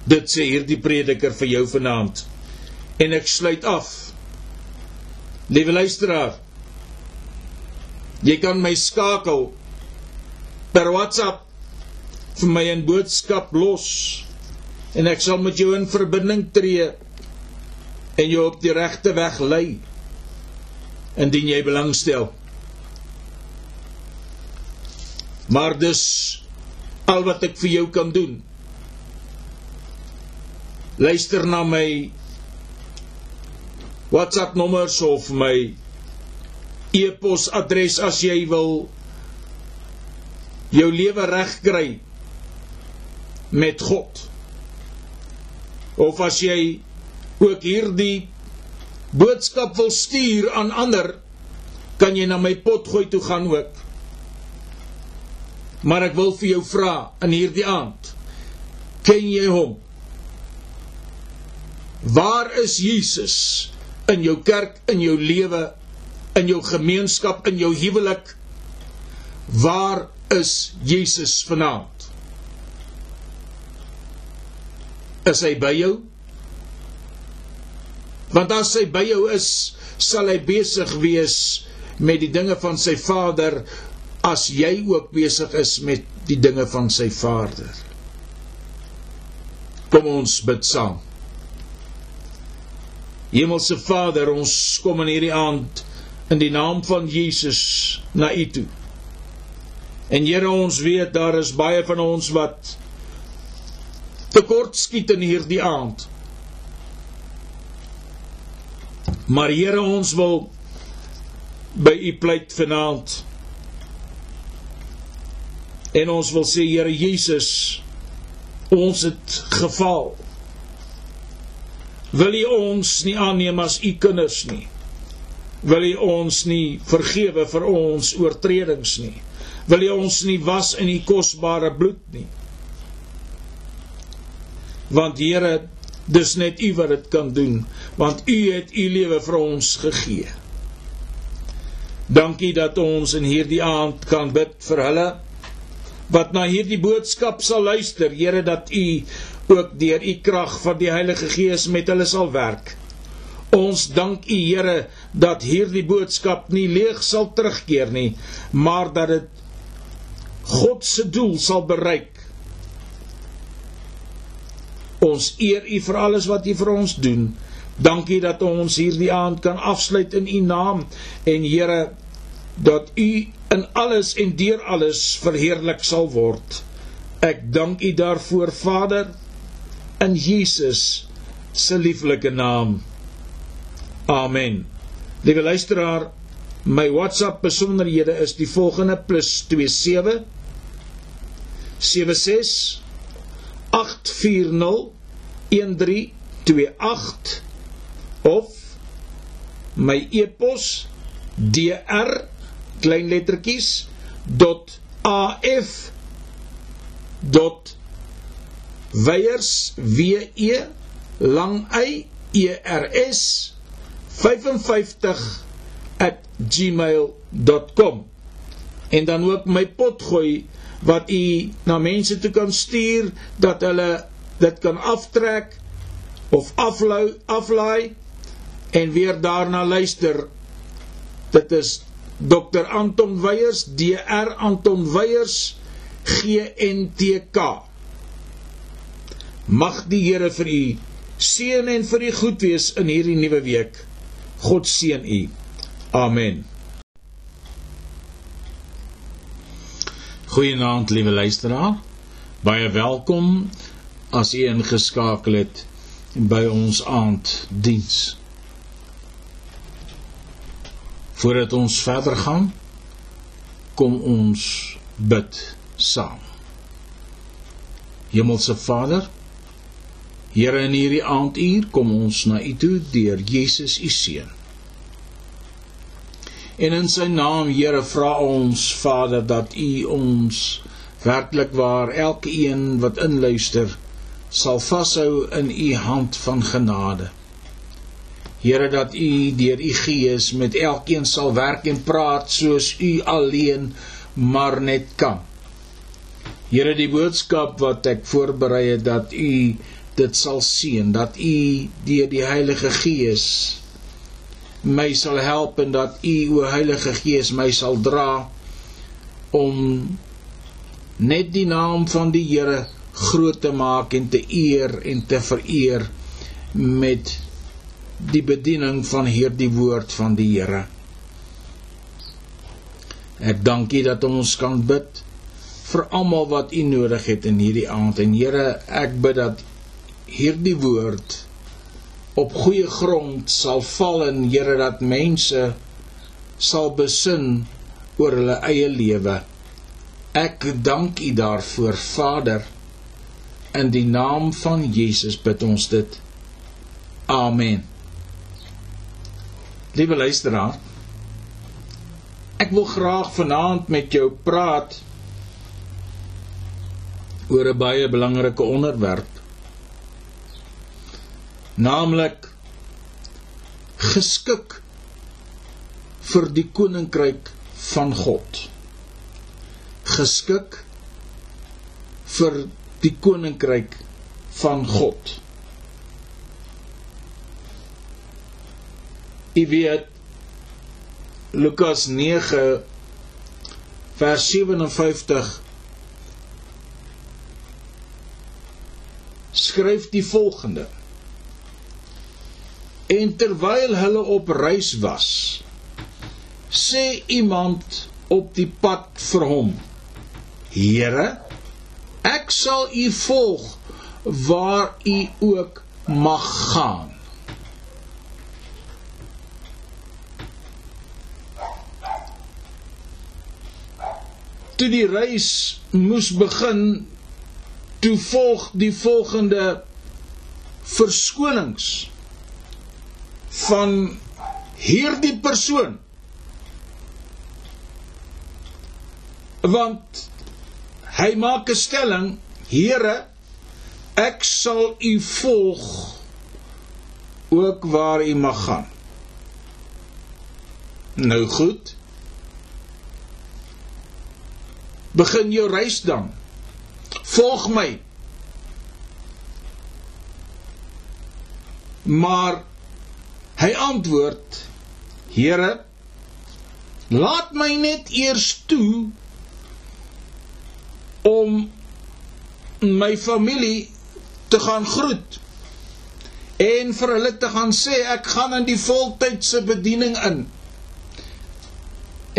Speaker 1: Dit sê hierdie prediker vir jou vanaand. En ek sluit af liewe luisteraar jy kan my skakel per WhatsApp vir my 'n boodskap los en ek sal met jou in verbinding tree en jou op die regte weg lei indien jy belangstel. Maar dus al wat ek vir jou kan doen. Luister na my WhatsApp nommers of my e-pos adres as jy wil jou lewe regkry met God. Of as jy ook hierdie boodskap wil stuur aan ander kan jy na my potgooi toe gaan ook. Maar ek wil vir jou vra in hierdie aand ken jy hom? Waar is Jesus in jou kerk in jou lewe in jou gemeenskap in jou huwelik waar is Jesus vanaand is hy by jou? Want as hy by jou is, sal hy besig wees met die dinge van sy Vader as jy ook besig is met die dinge van sy Vader. Kom ons bid saam. Hemelse Vader, ons kom in hierdie aand in die naam van Jesus na U toe. En Here, ons weet daar is baie van ons wat tekort skiet in hierdie aand. Maar Here ons wil by u pleit vanaand. En ons wil sê Here Jesus, ons het geval. Wil u ons nie aanneem as u kinders nie? Wil u ons nie vergewe vir ons oortredings nie? Wil u ons nie was in u kosbare bloed nie? want Here dis net U wat dit kan doen want U het U lewe vir ons gegee. Dankie dat ons in hierdie aand kan bid vir hulle wat na hierdie boodskap sal luister, Here dat U ook deur U krag van die Heilige Gees met hulle sal werk. Ons dank U Here dat hierdie boodskap nie leeg sal terugkeer nie, maar dat dit God se doel sal bereik Ons eer U vir alles wat U vir ons doen. Dankie dat ons hierdie aand kan afsluit in U naam en Here dat U in alles en deur alles verheerlik sal word. Ek dank U daarvoor Vader in Jesus se lieflike naam. Amen. Liewe luisteraar, my WhatsApp besonderhede is die volgende +27 76 840 1328 of my e-pos dr klein lettertjies .af .weiers w e lang y e r s 55 @ gmail.com en dan ook my potgooi wat u na mense toe kan stuur dat hulle dit kan aftrek of aflaai aflaai en weer daarna luister. Dit is Dr Anton Weyers DR Anton Weyers GNTK Mag die Here vir u seën en vir u goed wees in hierdie nuwe week. God seën u. Amen. Goeienaand, liewe luisteraar. Baie welkom as u ingeskakel het by ons aanddiens. Voordat ons verder gaan, kom ons bid saam. Hemelse Vader, Here in hierdie aanduur kom ons na U toe deur Jesus U seun. En in sy naam, Here, vra ons Vader dat U ons werklik waar elke een wat inluister sal vashou in U hand van genade. Here dat U deur U Gees met elkeen sal werk en praat soos U alleen maar net kan. Here die boodskap wat ek voorberei het dat U dit sal sien dat u deur die Heilige Gees my sal help en dat u o Heilige Gees my sal dra om net die naam van die Here groot te maak en te eer en te vereer met die bediening van hierdie woord van die Here. Ek dankie dat ons kan bid vir almal wat U nodig het in hierdie aand en Here, ek bid dat hierdie woord op goeie grond sal val en Here dat mense sal besin oor hulle eie lewe. Ek dank U daarvoor, Vader. In die naam van Jesus bid ons dit. Amen. Liewe luisteraar, ek wil graag vanaand met jou praat oor 'n baie belangrike onderwerp naamlik geskik vir die koninkryk van God. Geskik vir die koninkryk van God. U weet Lukas 9 vers 57 skryf die volgende En terwyl hulle op reis was, sê iemand op die pad vir hom: Here, ek sal u volg waar u ook mag gaan. Toe die reis moes begin, toe volg die volgende verskonings van hierdie persoon. Want hy maak 'n stelling Here ek sal u volg ook waar u mag gaan. Nou goed. Begin jou reis dan. Volg my. Maar Hy antwoord: Here, laat my net eers toe om my familie te gaan groet en vir hulle te gaan sê ek gaan in die voltydse bediening in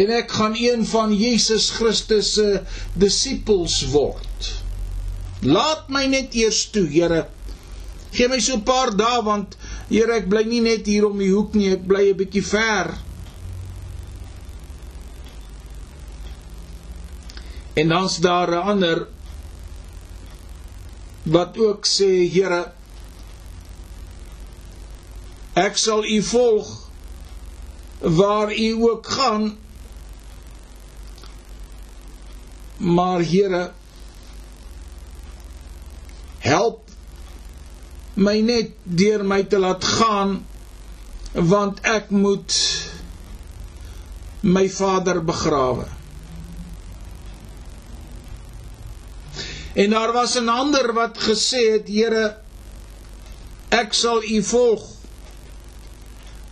Speaker 1: en ek gaan een van Jesus Christus se disippels word. Laat my net eers toe, Here. Gee my so 'n paar dae want Here, ek bly nie net hier om die hoek nie, ek bly 'n bietjie ver. En dan's daar 'n ander wat ook sê, Here, ek sal u volg waar u ook gaan. Maar Here, help my net deur my te laat gaan want ek moet my Vader begrawe. En daar was 'n ander wat gesê het, Here, ek sal U volg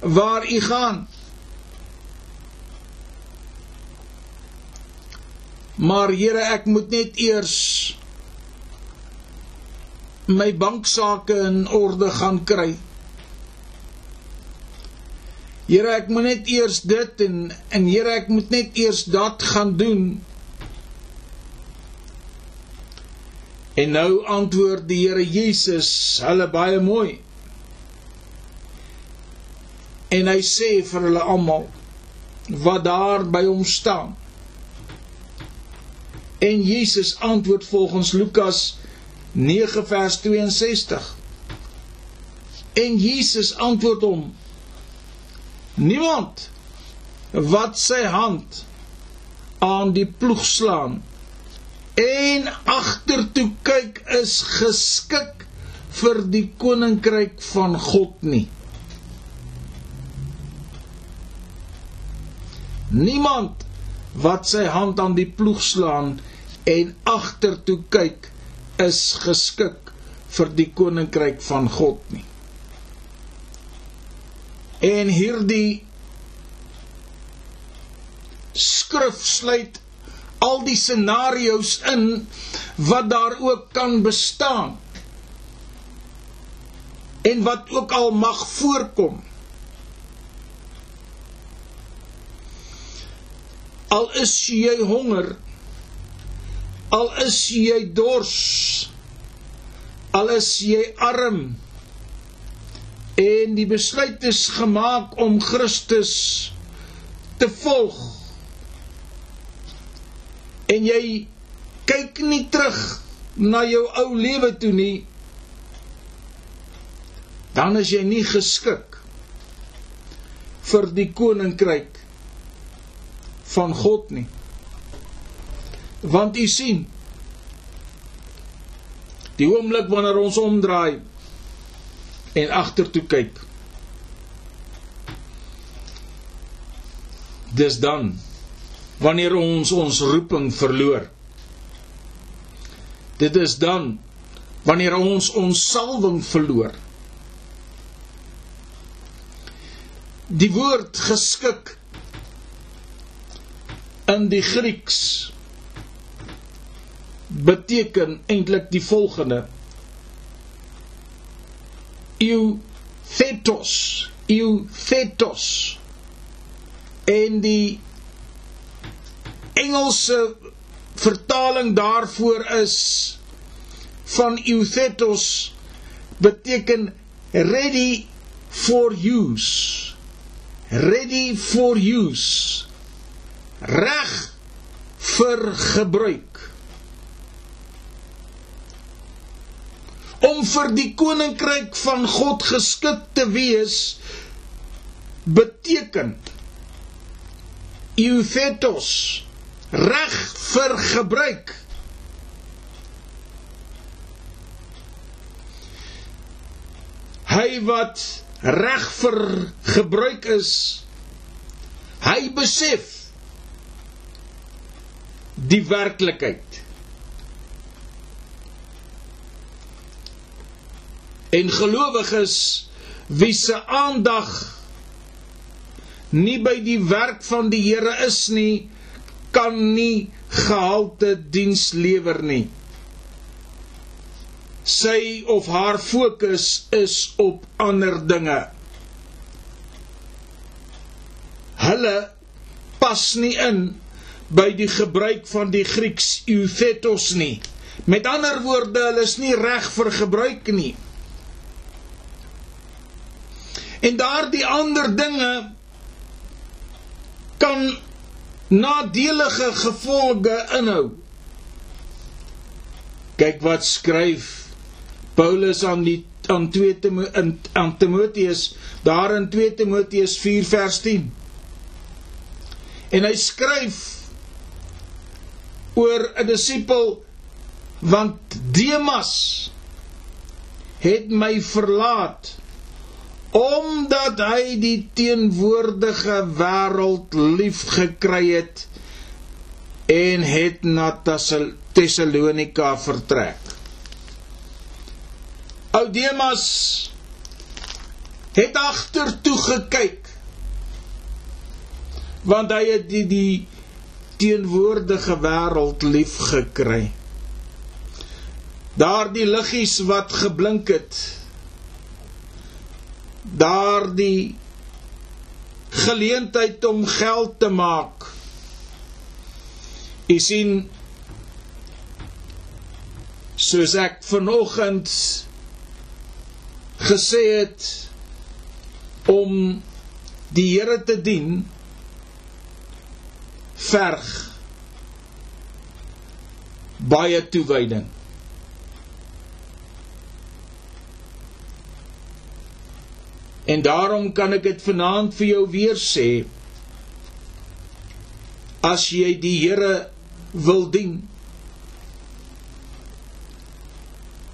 Speaker 1: waar U gaan. Maar Here, ek moet net eers my banksaake in orde gaan kry. Here, ek moet net eers dit en en Here, ek moet net eers dat gaan doen. En nou antwoord die Here Jesus hulle baie mooi. En hy sê vir hulle almal wat daar by hom staan. En Jesus antwoord volgens Lukas 9 vers 62. En Jesus antwoord hom: Niemand wat sy hand aan die ploeg slaan en agtertoe kyk is geskik vir die koninkryk van God nie. Niemand wat sy hand aan die ploeg slaan en agtertoe kyk is geskik vir die koninkryk van God nie. En hierdie skrif sluit al die scenario's in wat daar ook kan bestaan en wat ook al mag voorkom al is jy honger al is jy dors. Al is jy arm. En die besluit is gemaak om Christus te volg. En jy kyk nie terug na jou ou lewe toe nie. Dan is jy nie geskik vir die koninkryk van God nie want u sien die oomblik wanneer ons omdraai en agtertoe kyk dis dan wanneer ons ons roeping verloor. Dit is dan wanneer ons ons salwing verloor. Die woord geskik in die Grieks beteken eintlik die volgende: eu fetos, eu fetos. En die Engelse vertaling daarvoor is van euthetos beteken ready for use. Ready for use. Reg vir gebruik om vir die koninkryk van God geskik te wees beteken euthetos reg vir gebruik. Hy wat reg vir gebruik is, hy besef die werklikheid. En gelowiges wie se aandag nie by die werk van die Here is nie, kan nie gehalte diens lewer nie. Sy of haar fokus is op ander dinge. Hulle pas nie in by die gebruik van die Grieks euthetos nie. Met ander woorde, hulle is nie reg vir gebruik nie. En daardie ander dinge kan nadelige gevolge inhou. Kyk wat skryf Paulus aan die aan 2 Timo, in, aan Timoteus daar in 2 Timoteus 4 vers 10. En hy skryf oor 'n disipel want Demas het my verlaat omdat hy die teenwoordige wêreld lief gekry het en het na Tessalonika vertrek. Oudemas het agtertoe gekyk want hy het die die teenwoordige wêreld lief gekry. Daardie liggies wat geblink het. Daardie geleentheid om geld te maak. U sien soos ek vanoggend gesê het om die Here te dien verg baie toewyding. En daarom kan ek dit vanaand vir jou weer sê as jy die Here wil dien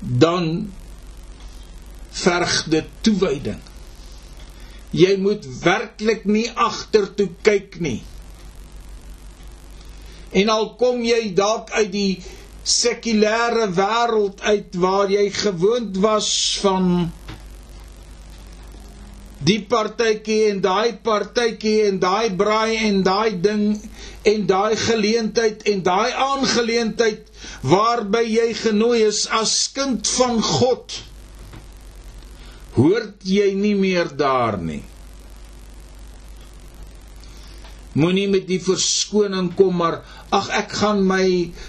Speaker 1: dan verg dit toewyding. Jy moet werklik nie agtertoe kyk nie. En al kom jy dalk uit die sekulêre wêreld uit waar jy gewoond was van die partytjie en daai partytjie en daai braai en daai ding en daai geleentheid en daai aangeleentheid waarby jy genooi is as kind van God hoort jy nie meer daar nie. Moenie met die verskoning kom maar ag ek gaan my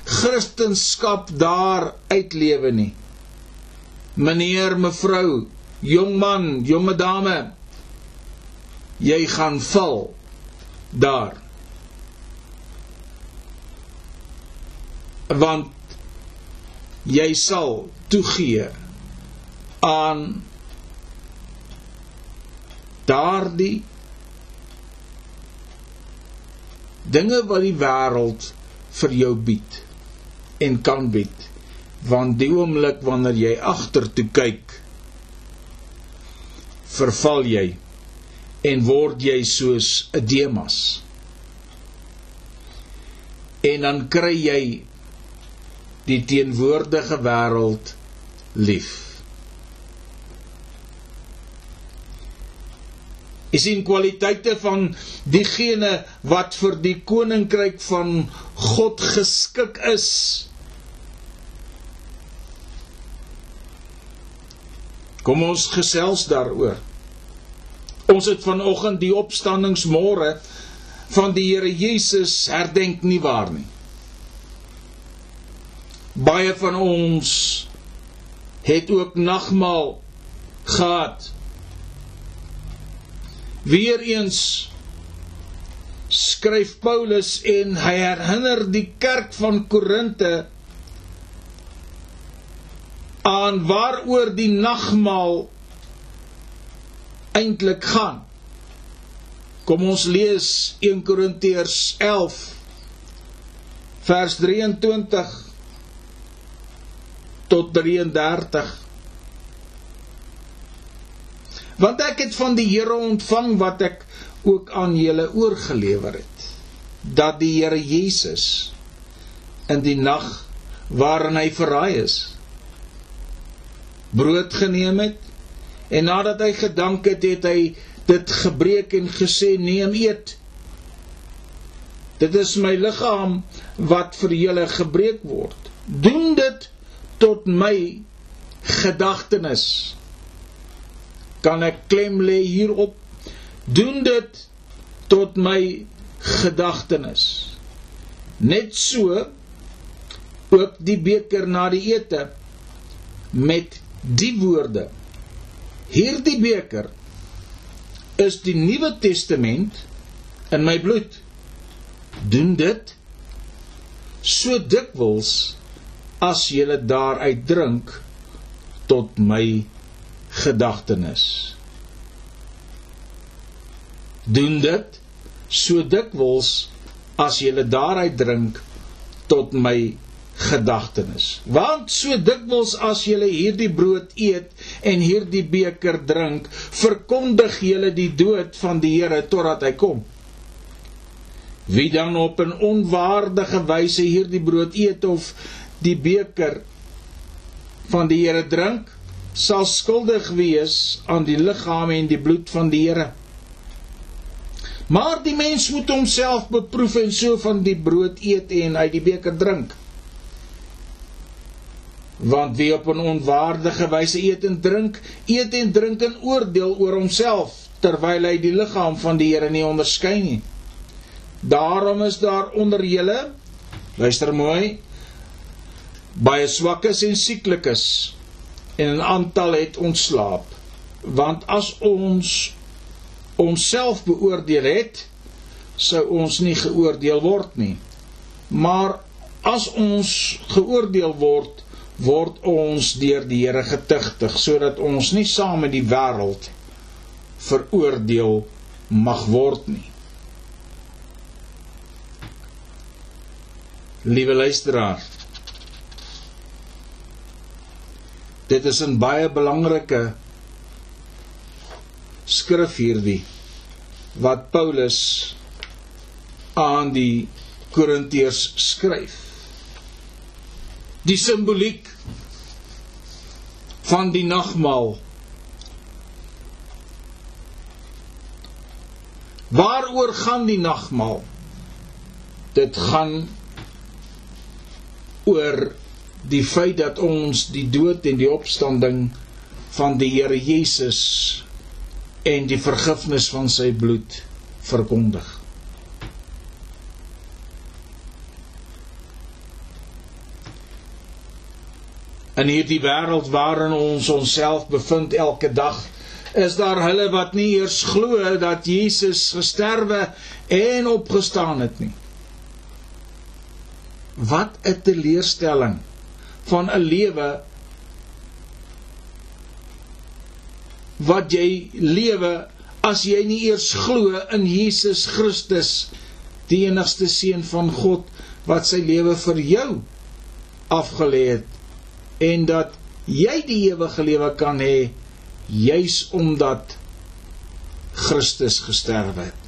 Speaker 1: kristendom daar uitlewe nie. Meneer mevrou jong man jonge dame jy gaan val daar. Want jy sal toegee aan daardie dinge wat die wêreld vir jou bied en kan bied. Want die oomblik wanneer jy agtertoe kyk verval jy en word jy soos 'n demas en dan kry jy die teenwoordige wêreld lief is in kwaliteite van diegene wat vir die koninkryk van God geskik is. Kom ons gesels daaroor. Ons het vanoggend die opstandingsmôre van die Here Jesus herdenk nie waar nie. Baie van ons het ook nagmaal gehad Weereens skryf Paulus en hy herinner die kerk van Korinte aan waaroor die nagmaal eintlik gaan. Kom ons lees 1 Korintiërs 11 vers 23 tot 33 want ek het van die Here ontvang wat ek ook aan julle oorgelewer het dat die Here Jesus in die nag waarin hy verraai is brood geneem het en nadat hy gedank het het hy dit gebreek en gesê neem eet. Dit is my liggaam wat vir julle gebreek word. Doen dit tot my gedagtenis kan ek klem lê hierop? Doen dit tot my gedagtenis net so ook die beker na die ete met die woorde hierdie beker is die nuwe testament in my bloed doen dit so dikwels as jy daaruit drink tot my gedagtenis. Doen dit so dikwels as jy daaruit drink tot my gedagtenis. Want so dikwels as julle hierdie brood eet en hierdie beker drink, verkondig julle die dood van die Here totdat hy kom. Wie dan op 'n onwaardige wyse hierdie brood eet of die beker van die Here drink, sal skuldig wees aan die liggaam en die bloed van die Here. Maar die mens moet homself beproef en so van die brood eet en uit die beker drink want wie op 'n onwaardige wyse eet en drink, eet en drink in oordeel oor homself terwyl hy die liggaam van die Here nie onderskei nie. Daarom is daar onder julle luister mooi baie swakkes en sieklikes en 'n aantal het ontslaap want as ons onsself beoordeel het sou ons nie geoordeel word nie maar as ons geoordeel word word ons deur die Here getuigtig sodat ons nie saam met die wêreld veroordeel mag word nie. Liewe luisteraar. Dit is 'n baie belangrike skrif hierdie wat Paulus aan die Korintiërs skryf. Die simboliek van die nagmaal. Waaroor gaan die nagmaal? Dit gaan oor die feit dat ons die dood en die opstanding van die Here Jesus en die vergifnis van sy bloed verkondig. In hierdie wêreld waarin ons onsself bevind elke dag is daar hulle wat nie eers glo dat Jesus gesterwe en opgestaan het nie. Wat 'n teleurstelling van 'n lewe wat jy lewe as jy nie eers glo in Jesus Christus die enigste seun van God wat sy lewe vir jou afgelê het en dat jy die ewige lewe kan hê juis omdat Christus gesterf het.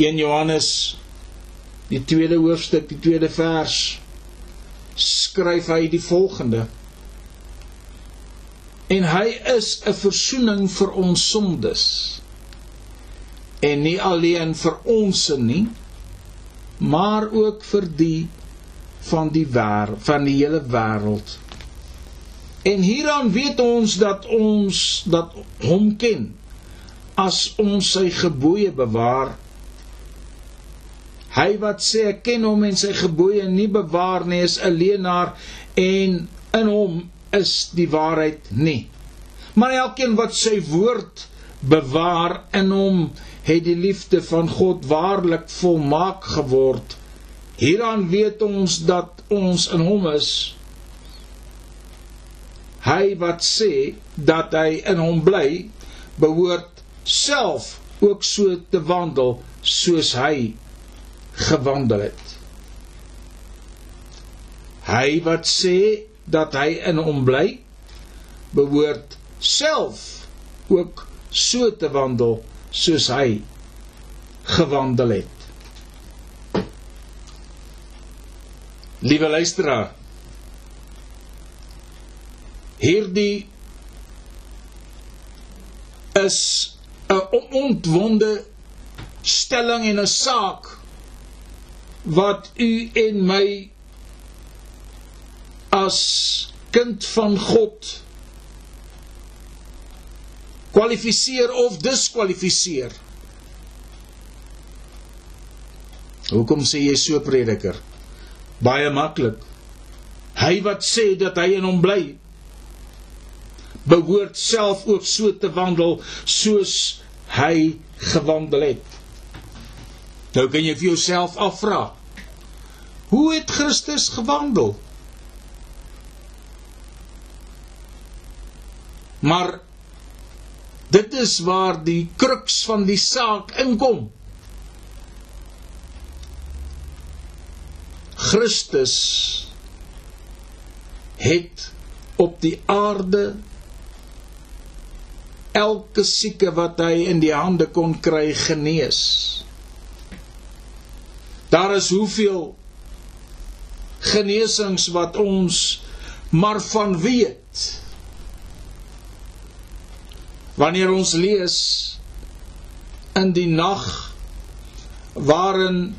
Speaker 1: In Johannes die tweede hoofstuk, die tweede vers skryf hy die volgende: En hy is 'n verzoening vir ons sondes. En nie alleen vir ons nie, maar ook vir die van die wêreld van die hele wêreld. En hieraan weet ons dat ons dat hom ken as ons sy gebooie bewaar. Hy wat sê ek ken hom en sy gebooie nie bewaar nie is 'n leienaar en in hom is die waarheid nie. Maar elkeen wat sy woord bewaar in hom het die liefde van God waarlik volmaak geword. Hieraan weet ons dat ons in hom is. Hy wat sê dat hy in hom bly, behoort self ook so te wandel soos hy gewandel het. Hy wat sê dat hy in hom bly, behoort self ook so te wandel soos hy gewandel het. Liewe luisteraar, hierdie is 'n ontwonde stelling en 'n saak wat u en my as kind van God kwalifiseer of diskwalifiseer. Hoekom sê jy so prediker? Baie maklik. Hy wat sê dat hy in hom bly, behoort self ook so te wandel soos hy gewandel het. Nou kan jy vir jouself afvra: Hoe het Christus gewandel? Maar Dit is waar die kruks van die saak inkom. Christus het op die aarde elke sieke wat hy in die hande kon kry genees. Daar is hoeveel genesings wat ons maar van weet. Wanneer ons lees in die nag waarin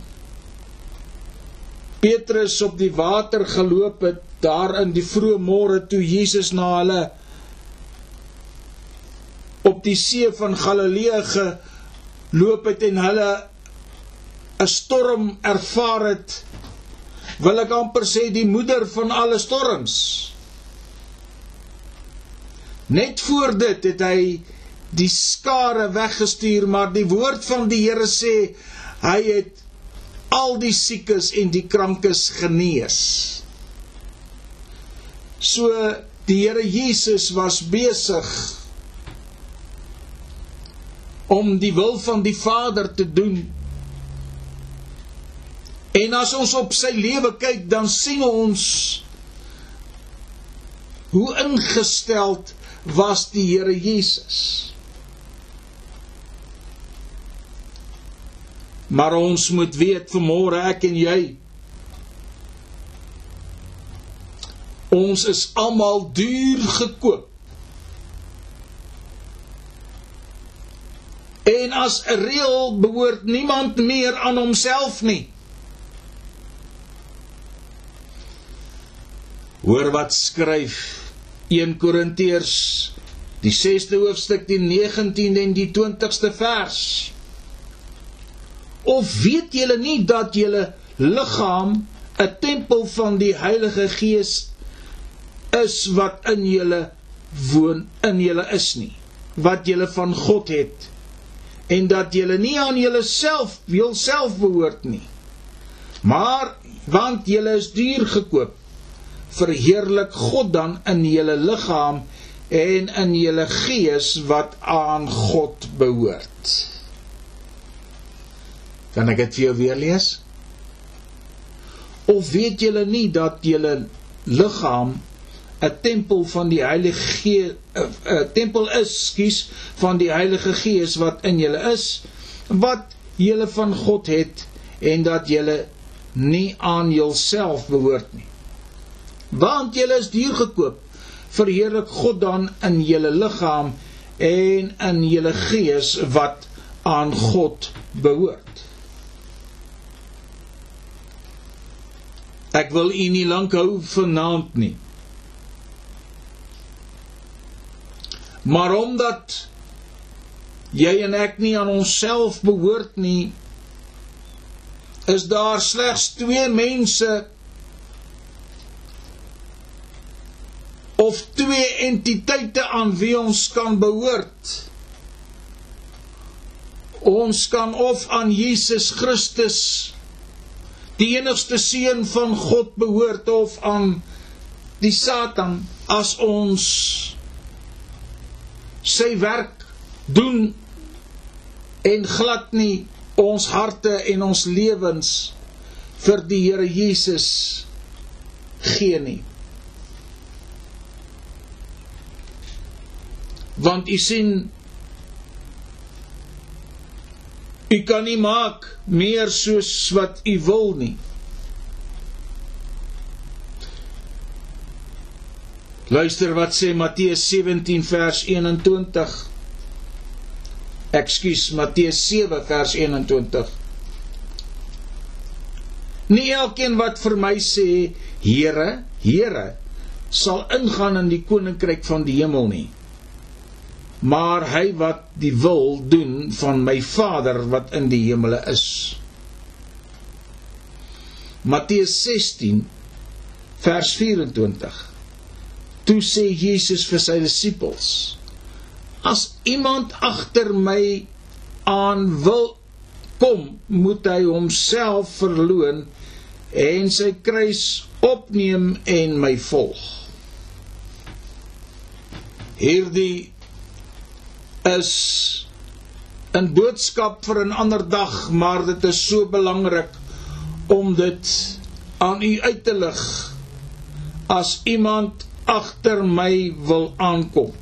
Speaker 1: Petrus op die water geloop het daar in die vroeë môre toe Jesus na hulle op die see van Galilea geloop het en hulle 'n storm ervaar het wil ek amper sê die moeder van alle storms net voor dit het hy die skare weggestuur maar die woord van die Here sê hy het al die siekes en die krankes genees so die Here Jesus was besig om die wil van die Vader te doen. En as ons op sy lewe kyk, dan sien ons hoe ingesteld was die Here Jesus. Maar ons moet weet vanmôre ek en jy ons is almal duur gekoop En as 'n reël behoort niemand meer aan homself nie. Hoor wat skryf 1 Korintiërs die 6de hoofstuk die 19de en die 20ste vers. Of weet julle nie dat julle liggaam 'n tempel van die Heilige Gees is wat in julle woon in julle is nie wat julle van God het en dat julle nie aan julleself wilself behoort nie. Maar want julle is duur gekoop, verheerlik God dan in julle liggaam en in julle gees wat aan God behoort. Kan ek dit vir jou weer lees? Of weet julle nie dat julle liggaam 'n tempel van die Heilige Gees 'n tempel is, skuis, van die Heilige Gees wat in julle is, wat julle van God het en dat julle nie aan julself behoort nie. Want julle is duur gekoop. Verheerlik God dan in julle liggaam en in julle gees wat aan God behoort. Ek wil u nie lank hou vanaand nie. Maar omdat jy en ek nie aan onsself behoort nie, is daar slegs twee mense of twee entiteite aan wie ons kan behoort. Ons kan of aan Jesus Christus, die enigste seun van God behoort of aan die Satan as ons sy werk doen en glad nie ons harte en ons lewens vir die Here Jesus gee nie. Want u sien u kan nie maak meer soos wat u wil nie. Luister wat sê Matteus 17 vers 21. Ekskuus, Matteus 7 vers 21. Nie elkeen wat vir my sê, Here, Here, sal ingaan in die koninkryk van die hemel nie. Maar hy wat die wil doen van my Vader wat in die hemele is. Matteus 16 vers 24. Toe sê Jesus vir sy disippels: As iemand agter my aan wil kom, moet hy homself verloën en sy kruis opneem en my volg. Hierdie is 'n boodskap vir 'n ander dag, maar dit is so belangrik om dit aan u uit te lig as iemand agter my wil aankom.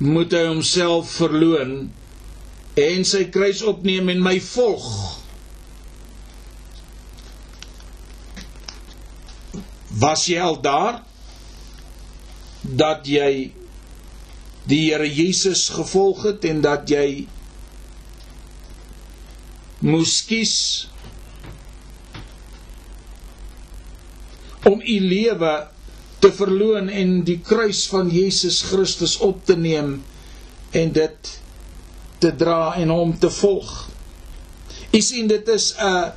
Speaker 1: moet hy homself verloon en sy kruis opneem en my volg. Was jy al daar dat jy die Here Jesus gevolg het en dat jy moes kies om u lewe te verloon en die kruis van Jesus Christus op te neem en dit te dra en hom te volg. U sien dit is 'n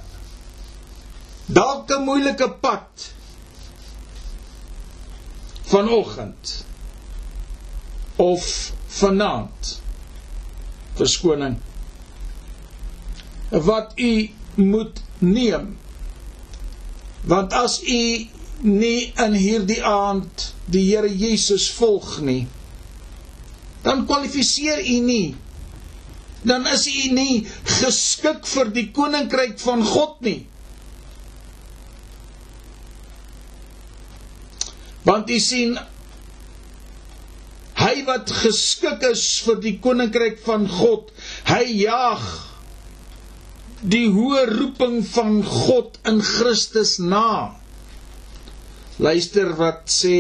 Speaker 1: dalk 'n moeilike pad vanoggend of vanaand verskoning wat u moet neem want as u nie in hierdie aand die Here Jesus volg nie, dan kwalifiseer u nie. Dan is u nie geskik vir die koninkryk van God nie. Want u sien hy wat geskik is vir die koninkryk van God, hy jaag die hoë roeping van God in Christus na. Luister wat sê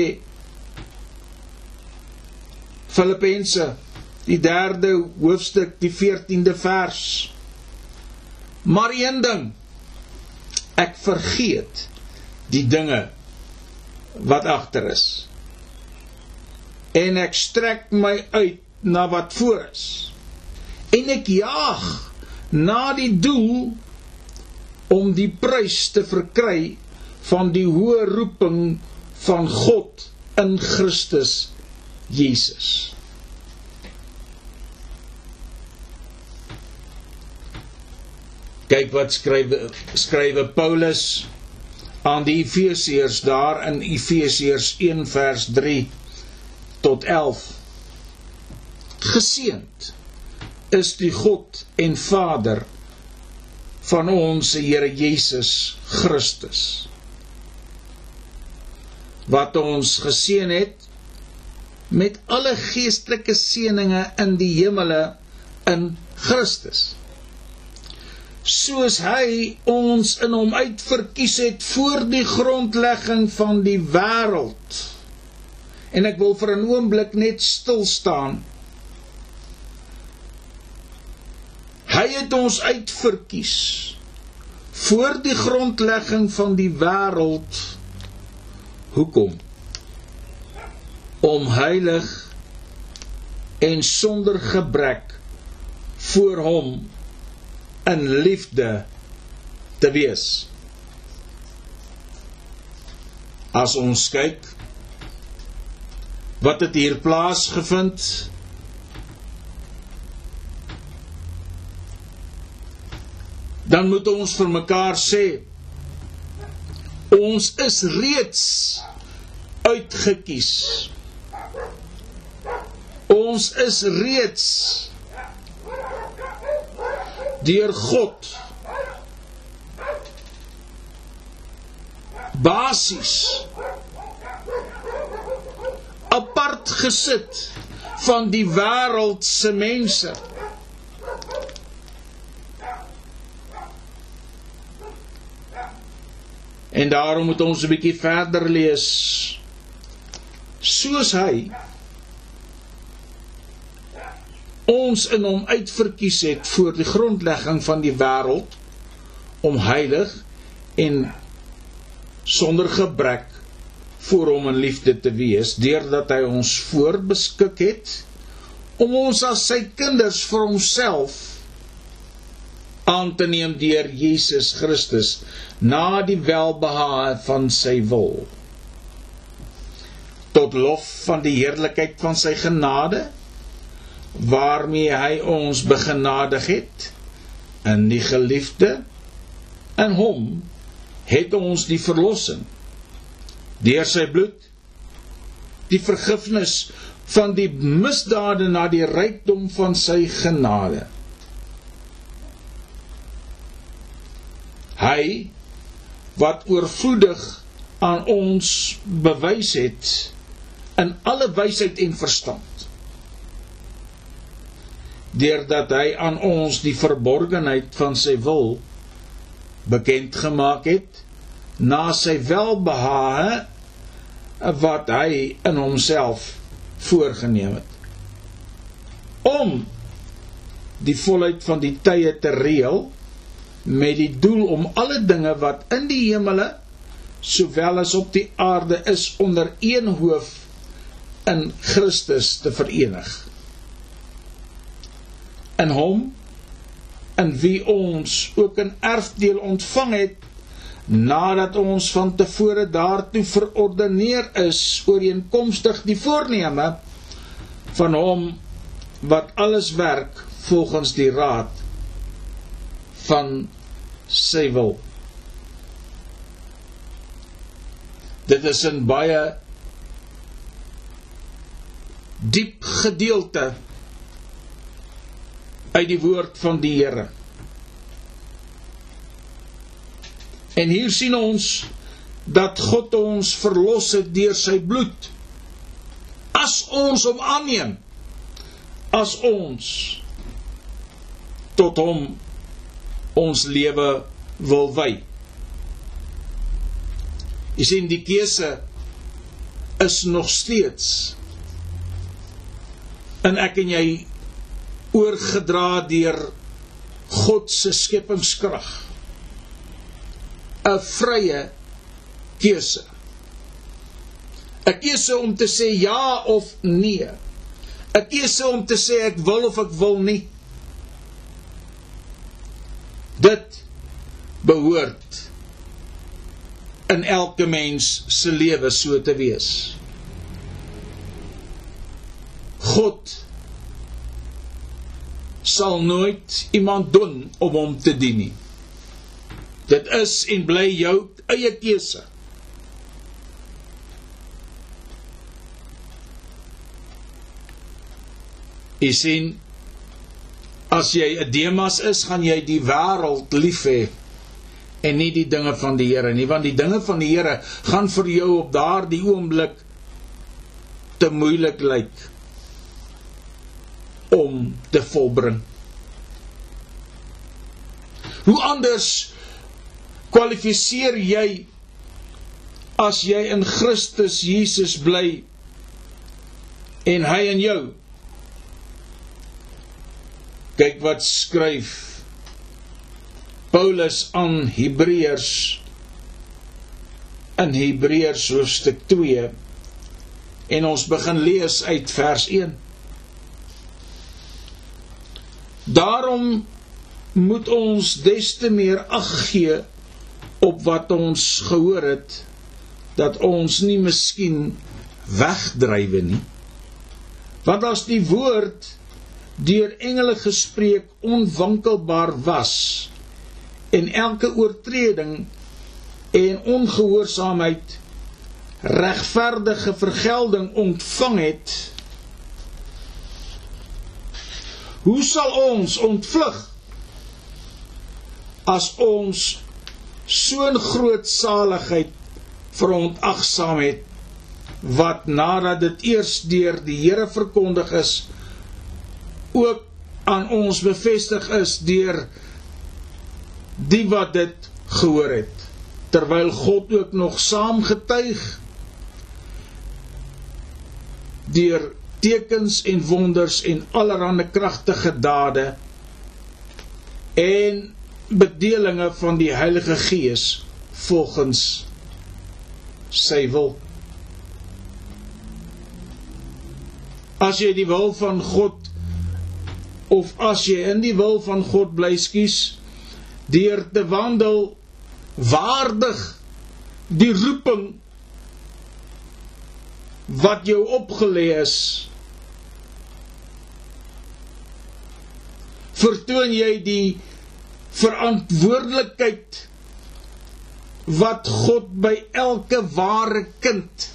Speaker 1: Filippense die 3de hoofstuk die 14de vers. Maar een ding ek vergeet die dinge wat agter is. En ek strek my uit na wat voor is. En ek jaag na die doel om die prys te verkry van die hoë roeping van God in Christus Jesus. Kyk wat skryf skrywe Paulus aan die Efesiërs daar in Efesiërs 1 vers 3 tot 11. Geseend is die God en Vader van ons Here Jesus Christus wat ons geseën het met alle geestelike seënings in die hemele in Christus. Soos hy ons in hom uitverkies het voor die grondlegging van die wêreld. En ek wil vir 'n oomblik net stil staan. Hy het ons uitverkies voor die grondlegging van die wêreld Hoekom? Om heilig en sonder gebrek voor hom in liefde te wees. As ons kyk wat het hier plaasgevind? Dan moet ons vir mekaar sê Ons is reeds uitgekies. Ons is reeds deur God basies apart gesit van die wêreld se mense. En daarom moet ons 'n bietjie verder lees. Soos hy ons in hom uitverkies het voor die grondlegging van die wêreld om heilig en sonder gebrek voor hom in liefde te wees deurdat hy ons voorbeskik het om ons as sy kinders vir homself aan te neem deur Jesus Christus na die welbehae van sy wil. Tot lof van die heerlikheid van sy genade waarmee hy ons begenadig het in die geliefde in hom het ons die verlossing deur sy bloed die vergifnis van die misdade na die rykdom van sy genade. Hy wat oorvloedig aan ons bewys het in alle wysheid en verstand. Deurdat hy aan ons die verborgenheid van sy wil bekend gemaak het na sy welbehae wat hy in homself voorgenem het. Om die volheid van die tye te reël met die doel om alle dinge wat in die hemele sowel as op die aarde is onder een hoof in Christus te verenig in hom in wie ons ook 'n erfdeel ontvang het nadat ons van tevore daartoe verordeneer is ooreenkomstig die voorneme van hom wat alles werk volgens die raad van sy wil. Dit is 'n baie diep gedeelte uit die woord van die Here. En hier sien ons dat God ons verlos het deur sy bloed. As ons hom aanneem, as ons tot hom ons lewe wil wy. Jy sien die keuse is nog steeds en ek en jy oorgedra deur God se skepingskrag 'n vrye keuse. 'n Keuse om te sê ja of nee. 'n Keuse om te sê ek wil of ek wil nie. Dit behoort in elke mens se lewe so te wees. God sal nooit iemand doen om hom te dien nie. Dit is en bly jou eie keuse. Jy sien as jy 'n Demas is, gaan jy die wêreld lief hê en nie die dinge van die Here nie, want die dinge van die Here gaan vir jou op daardie oomblik te moeilik lyk om te volbring. Hoe anders kwalifiseer jy as jy in Christus Jesus bly en hy in jou kyk wat skryf Paulus aan Hebreërs in Hebreërs hoofstuk 2 en ons begin lees uit vers 1 Daarom moet ons des te meer ag gee op wat ons gehoor het dat ons nie miskien wegdrywe nie. Want as die woord deur engele gespreek onwankelbaar was en elke oortreding en ongehoorsaamheid regverdige vergelding ontvang het hoe sal ons ontvlug as ons so 'n groot saligheid verontagsaam het wat nadat dit eers deur die Here verkondig is ook aan ons bevestig is deur die wat dit gehoor het terwyl God ook nog saam getuig deur tekens en wonders en allerlei kragtige dade en bedelinge van die Heilige Gees volgens sy wil. As jy die wil van God of as jy in die wil van God bly skies deur te wandel waardig die roeping wat jou opgelê is vertoon jy die verantwoordelikheid wat God by elke ware kind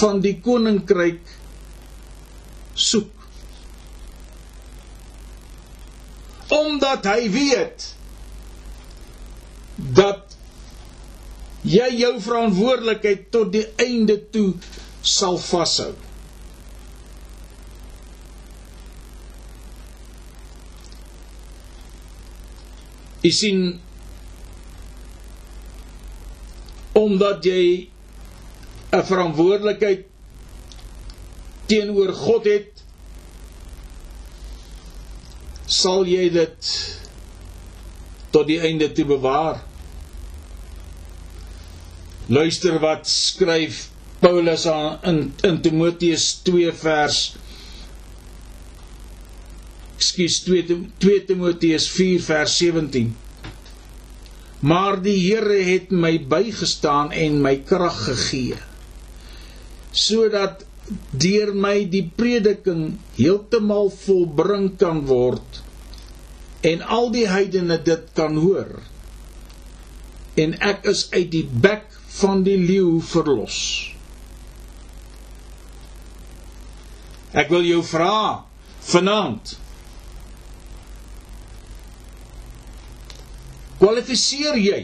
Speaker 1: van die koninkryk soek. Omdat hy weet dat jy jou verantwoordelikheid tot die einde toe sal vashou. Jy sien omdat jy 'n verantwoordelikheid teenoor God het sal jy dit tot die einde toe bewaar. Luister wat skryf Paulus aan in in Timoteus 2 vers Ekskuus 2 2 Timoteus 4 vers 17 Maar die Here het my bygestaan en my krag gegee sodat deur my die prediking heeltemal volbring kan word en al die heidene dit kan hoor. En ek is uit die bek van die leeu verlos. Ek wil jou vra vanaand kwalifiseer jy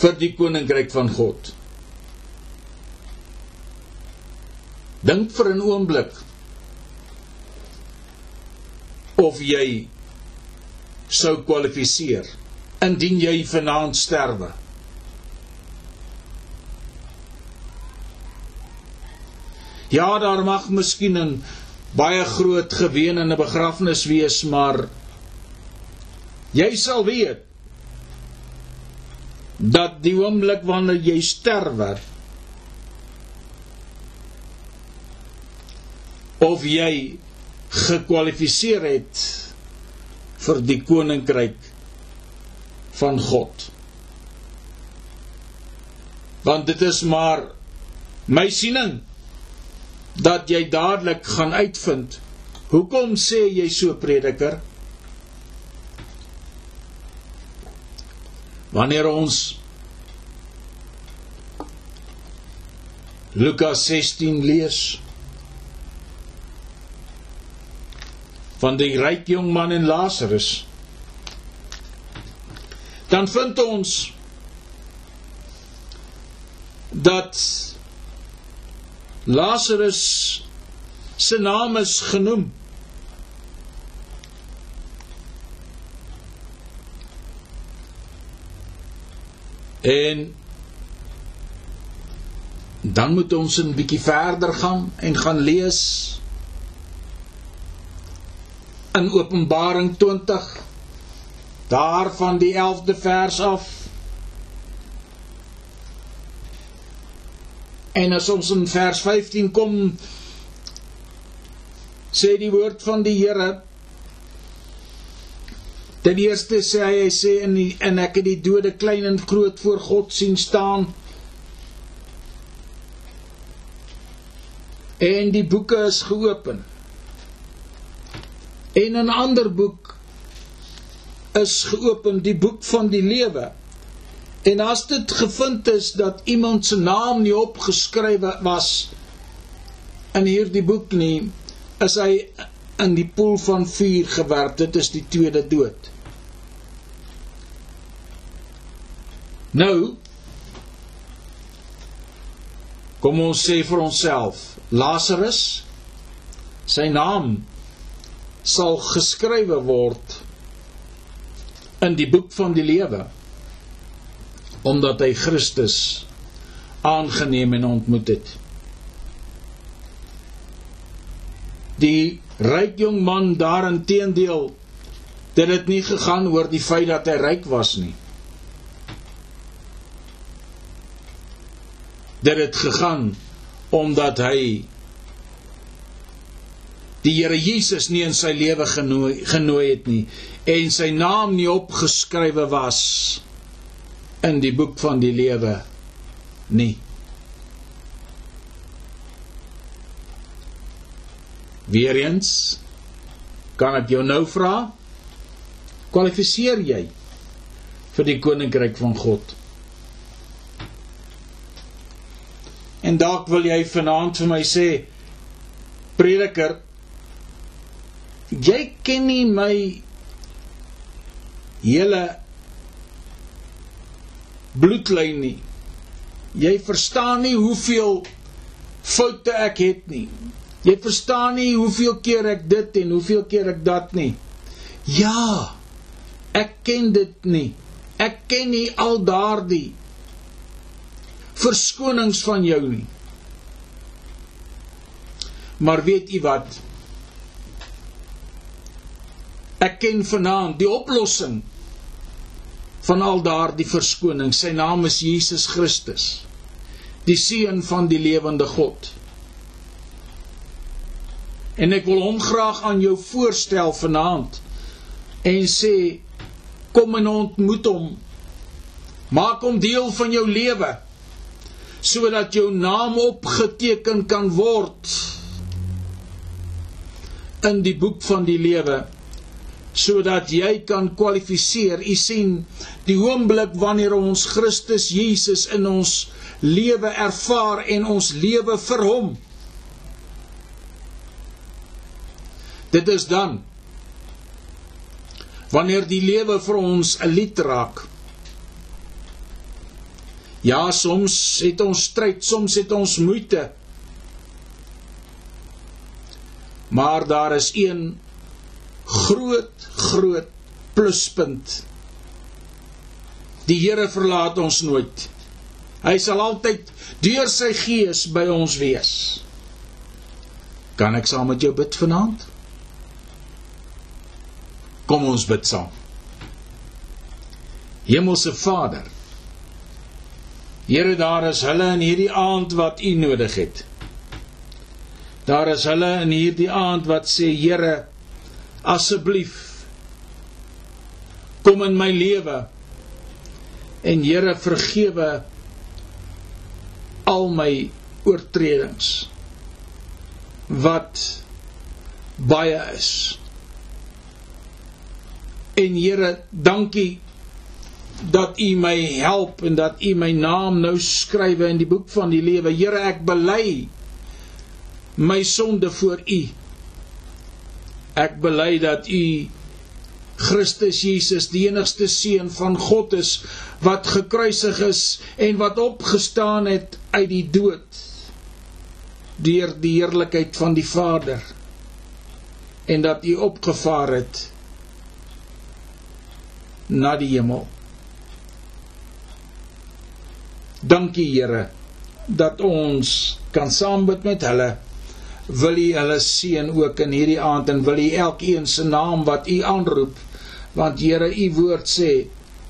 Speaker 1: vir die koninkryk van God Dink vir 'n oomblik of jy sou kwalifiseer indien jy vanaand sterwe. Ja, daar mag miskien 'n baie groot geween en 'n begrafnis wees, maar jy sal weet dat die oomblik wanneer jy sterwe of jy gekwalifiseer het vir die koninkryk van God. Want dit is maar my siening dat jy dadelik gaan uitvind hoekom sê jy so prediker? Wanneer ons Lukas 16 lees van die ryk jong man en Lazarus dan vind ons dat Lazarus se naam is genoem en dan moet ons 'n bietjie verder gaan en gaan lees in Openbaring 20 daarvan die 11de vers af. En as ons in vers 15 kom sê die woord van die Here Ten eerste sê hy hy sê in die, en ek het die dode klein en groot voor God sien staan en die boeke is geopen En 'n ander boek is geopen, die boek van die lewe. En as dit gevind is dat iemand se naam nie opgeskrywe was in hierdie boek nie, is hy in die poel van vuur gewerp. Dit is die tweede dood. Nou kom ons sê vir onsself, Lazarus sy naam sal geskrywe word in die boek van die lewe omdat hy Christus aangeneem en ontmoet het. Die ryk jong man daarenteendeel dit het nie gegaan oor die feit dat hy ryk was nie. Dit het gegaan omdat hy die Here Jesus nie in sy lewe genooi genooi het nie en sy naam nie opgeskrywe was in die boek van die lewe nie. Weereens kan ek jou nou vra kwalifiseer jy vir die koninkryk van God? En dalk wil jy vanaand vir my sê prediker jy ken nie my hele bloedlyn nie. Jy verstaan nie hoeveel foute ek het nie. Jy verstaan nie hoeveel keer ek dit en hoeveel keer ek dat nie. Ja. Ek ken dit nie. Ek ken nie al daardie verskonings van jou nie. Maar weet u wat? Ek ken vanaand die oplossing van al daardie verskoning. Sy naam is Jesus Christus, die seun van die lewende God. En ek wil hom graag aan jou voorstel vanaand en sê kom en ontmoet hom. Maak hom deel van jou lewe sodat jou naam opgeteken kan word in die boek van die lewe sodat jy kan kwalifiseer. U sien, die oomblik wanneer ons Christus Jesus in ons lewe ervaar en ons lewe vir hom. Dit is dan wanneer die lewe vir ons 'n lied raak. Ja, soms het ons stryd, soms het ons moeite. Maar daar is een groot groot pluspunt. Die Here verlaat ons nooit. Hy sal altyd deur sy gees by ons wees. Kan ek saam met jou bid vanaand? Kom ons bid saam. Hemelse Vader. Here, daar is hulle in hierdie aand wat U nodig het. Daar is hulle in hierdie aand wat sê, Here, asseblief kom in my lewe en Here vergewe al my oortredings wat baie is. En Here, dankie dat U my help en dat U my naam nou skrywe in die boek van die lewe. Here, ek bely my sonde voor U. Ek bely dat U Christus Jesus die enigste seun van God is wat gekruisig is en wat opgestaan het uit die dood deur die heerlikheid van die Vader en dat hy opgevaar het na die hemel. Dankie Here dat ons kan saam bid met hulle. Wil U hulle seën ook in hierdie aand en wil U elkeen se naam wat U aanroep want Here u woord sê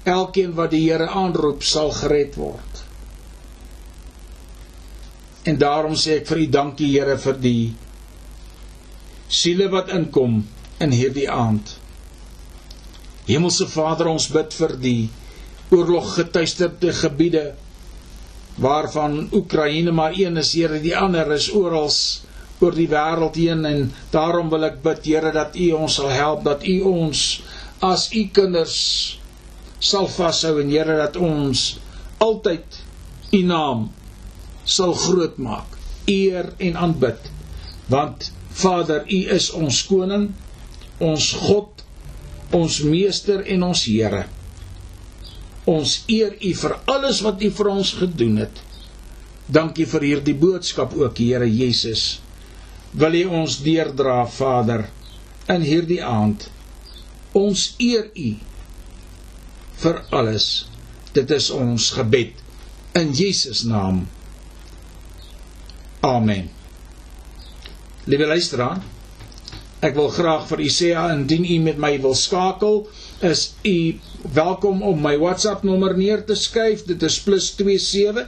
Speaker 1: elkeen wat die Here aanroep sal gered word. En daarom sê ek vir u dankie Here vir die siele wat inkom in hierdie aand. Hemelse Vader, ons bid vir die oorloggetuisterde gebiede waarvan Oekraïne maar een is, Here, die ander is oral oor die wêreld heen en daarom wil ek bid Here dat U ons sal help dat U ons as u kinders sal vashou en Here dat ons altyd u naam sal groot maak, eer en aanbid. Want Vader, u is ons koning, ons God, ons meester en ons Here. Ons eer u vir alles wat u vir ons gedoen het. Dankie vir hierdie boodskap ook, Here Jesus. Wil U ons deerdra, Vader, in hierdie aand. Ons eer U vir alles. Dit is ons gebed in Jesus naam. Amen. Liewe luisteraar, ek wil graag vir u sê indien u met my wil skakel, is u welkom om my WhatsApp nommer neer te skryf. Dit is +27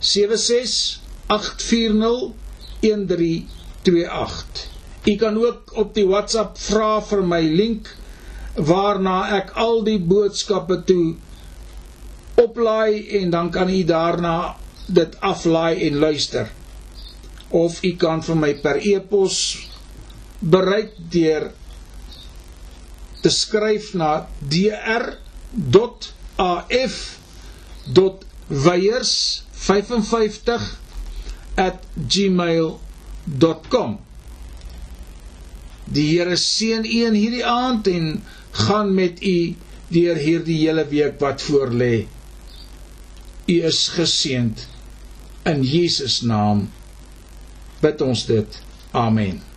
Speaker 1: 76 840 1328. U kan ook op die WhatsApp vra vir my link waarna ek al die boodskappe toe oplaai en dan kan u daarna dit aflaai en luister. Of u kan vir my per e-pos bereik deur te skryf na dr www.weyers55@gmail.com Die Here seën u in hierdie aand en gaan met u deur hierdie hele week wat voor lê. U is geseënd in Jesus naam. Bid ons dit. Amen.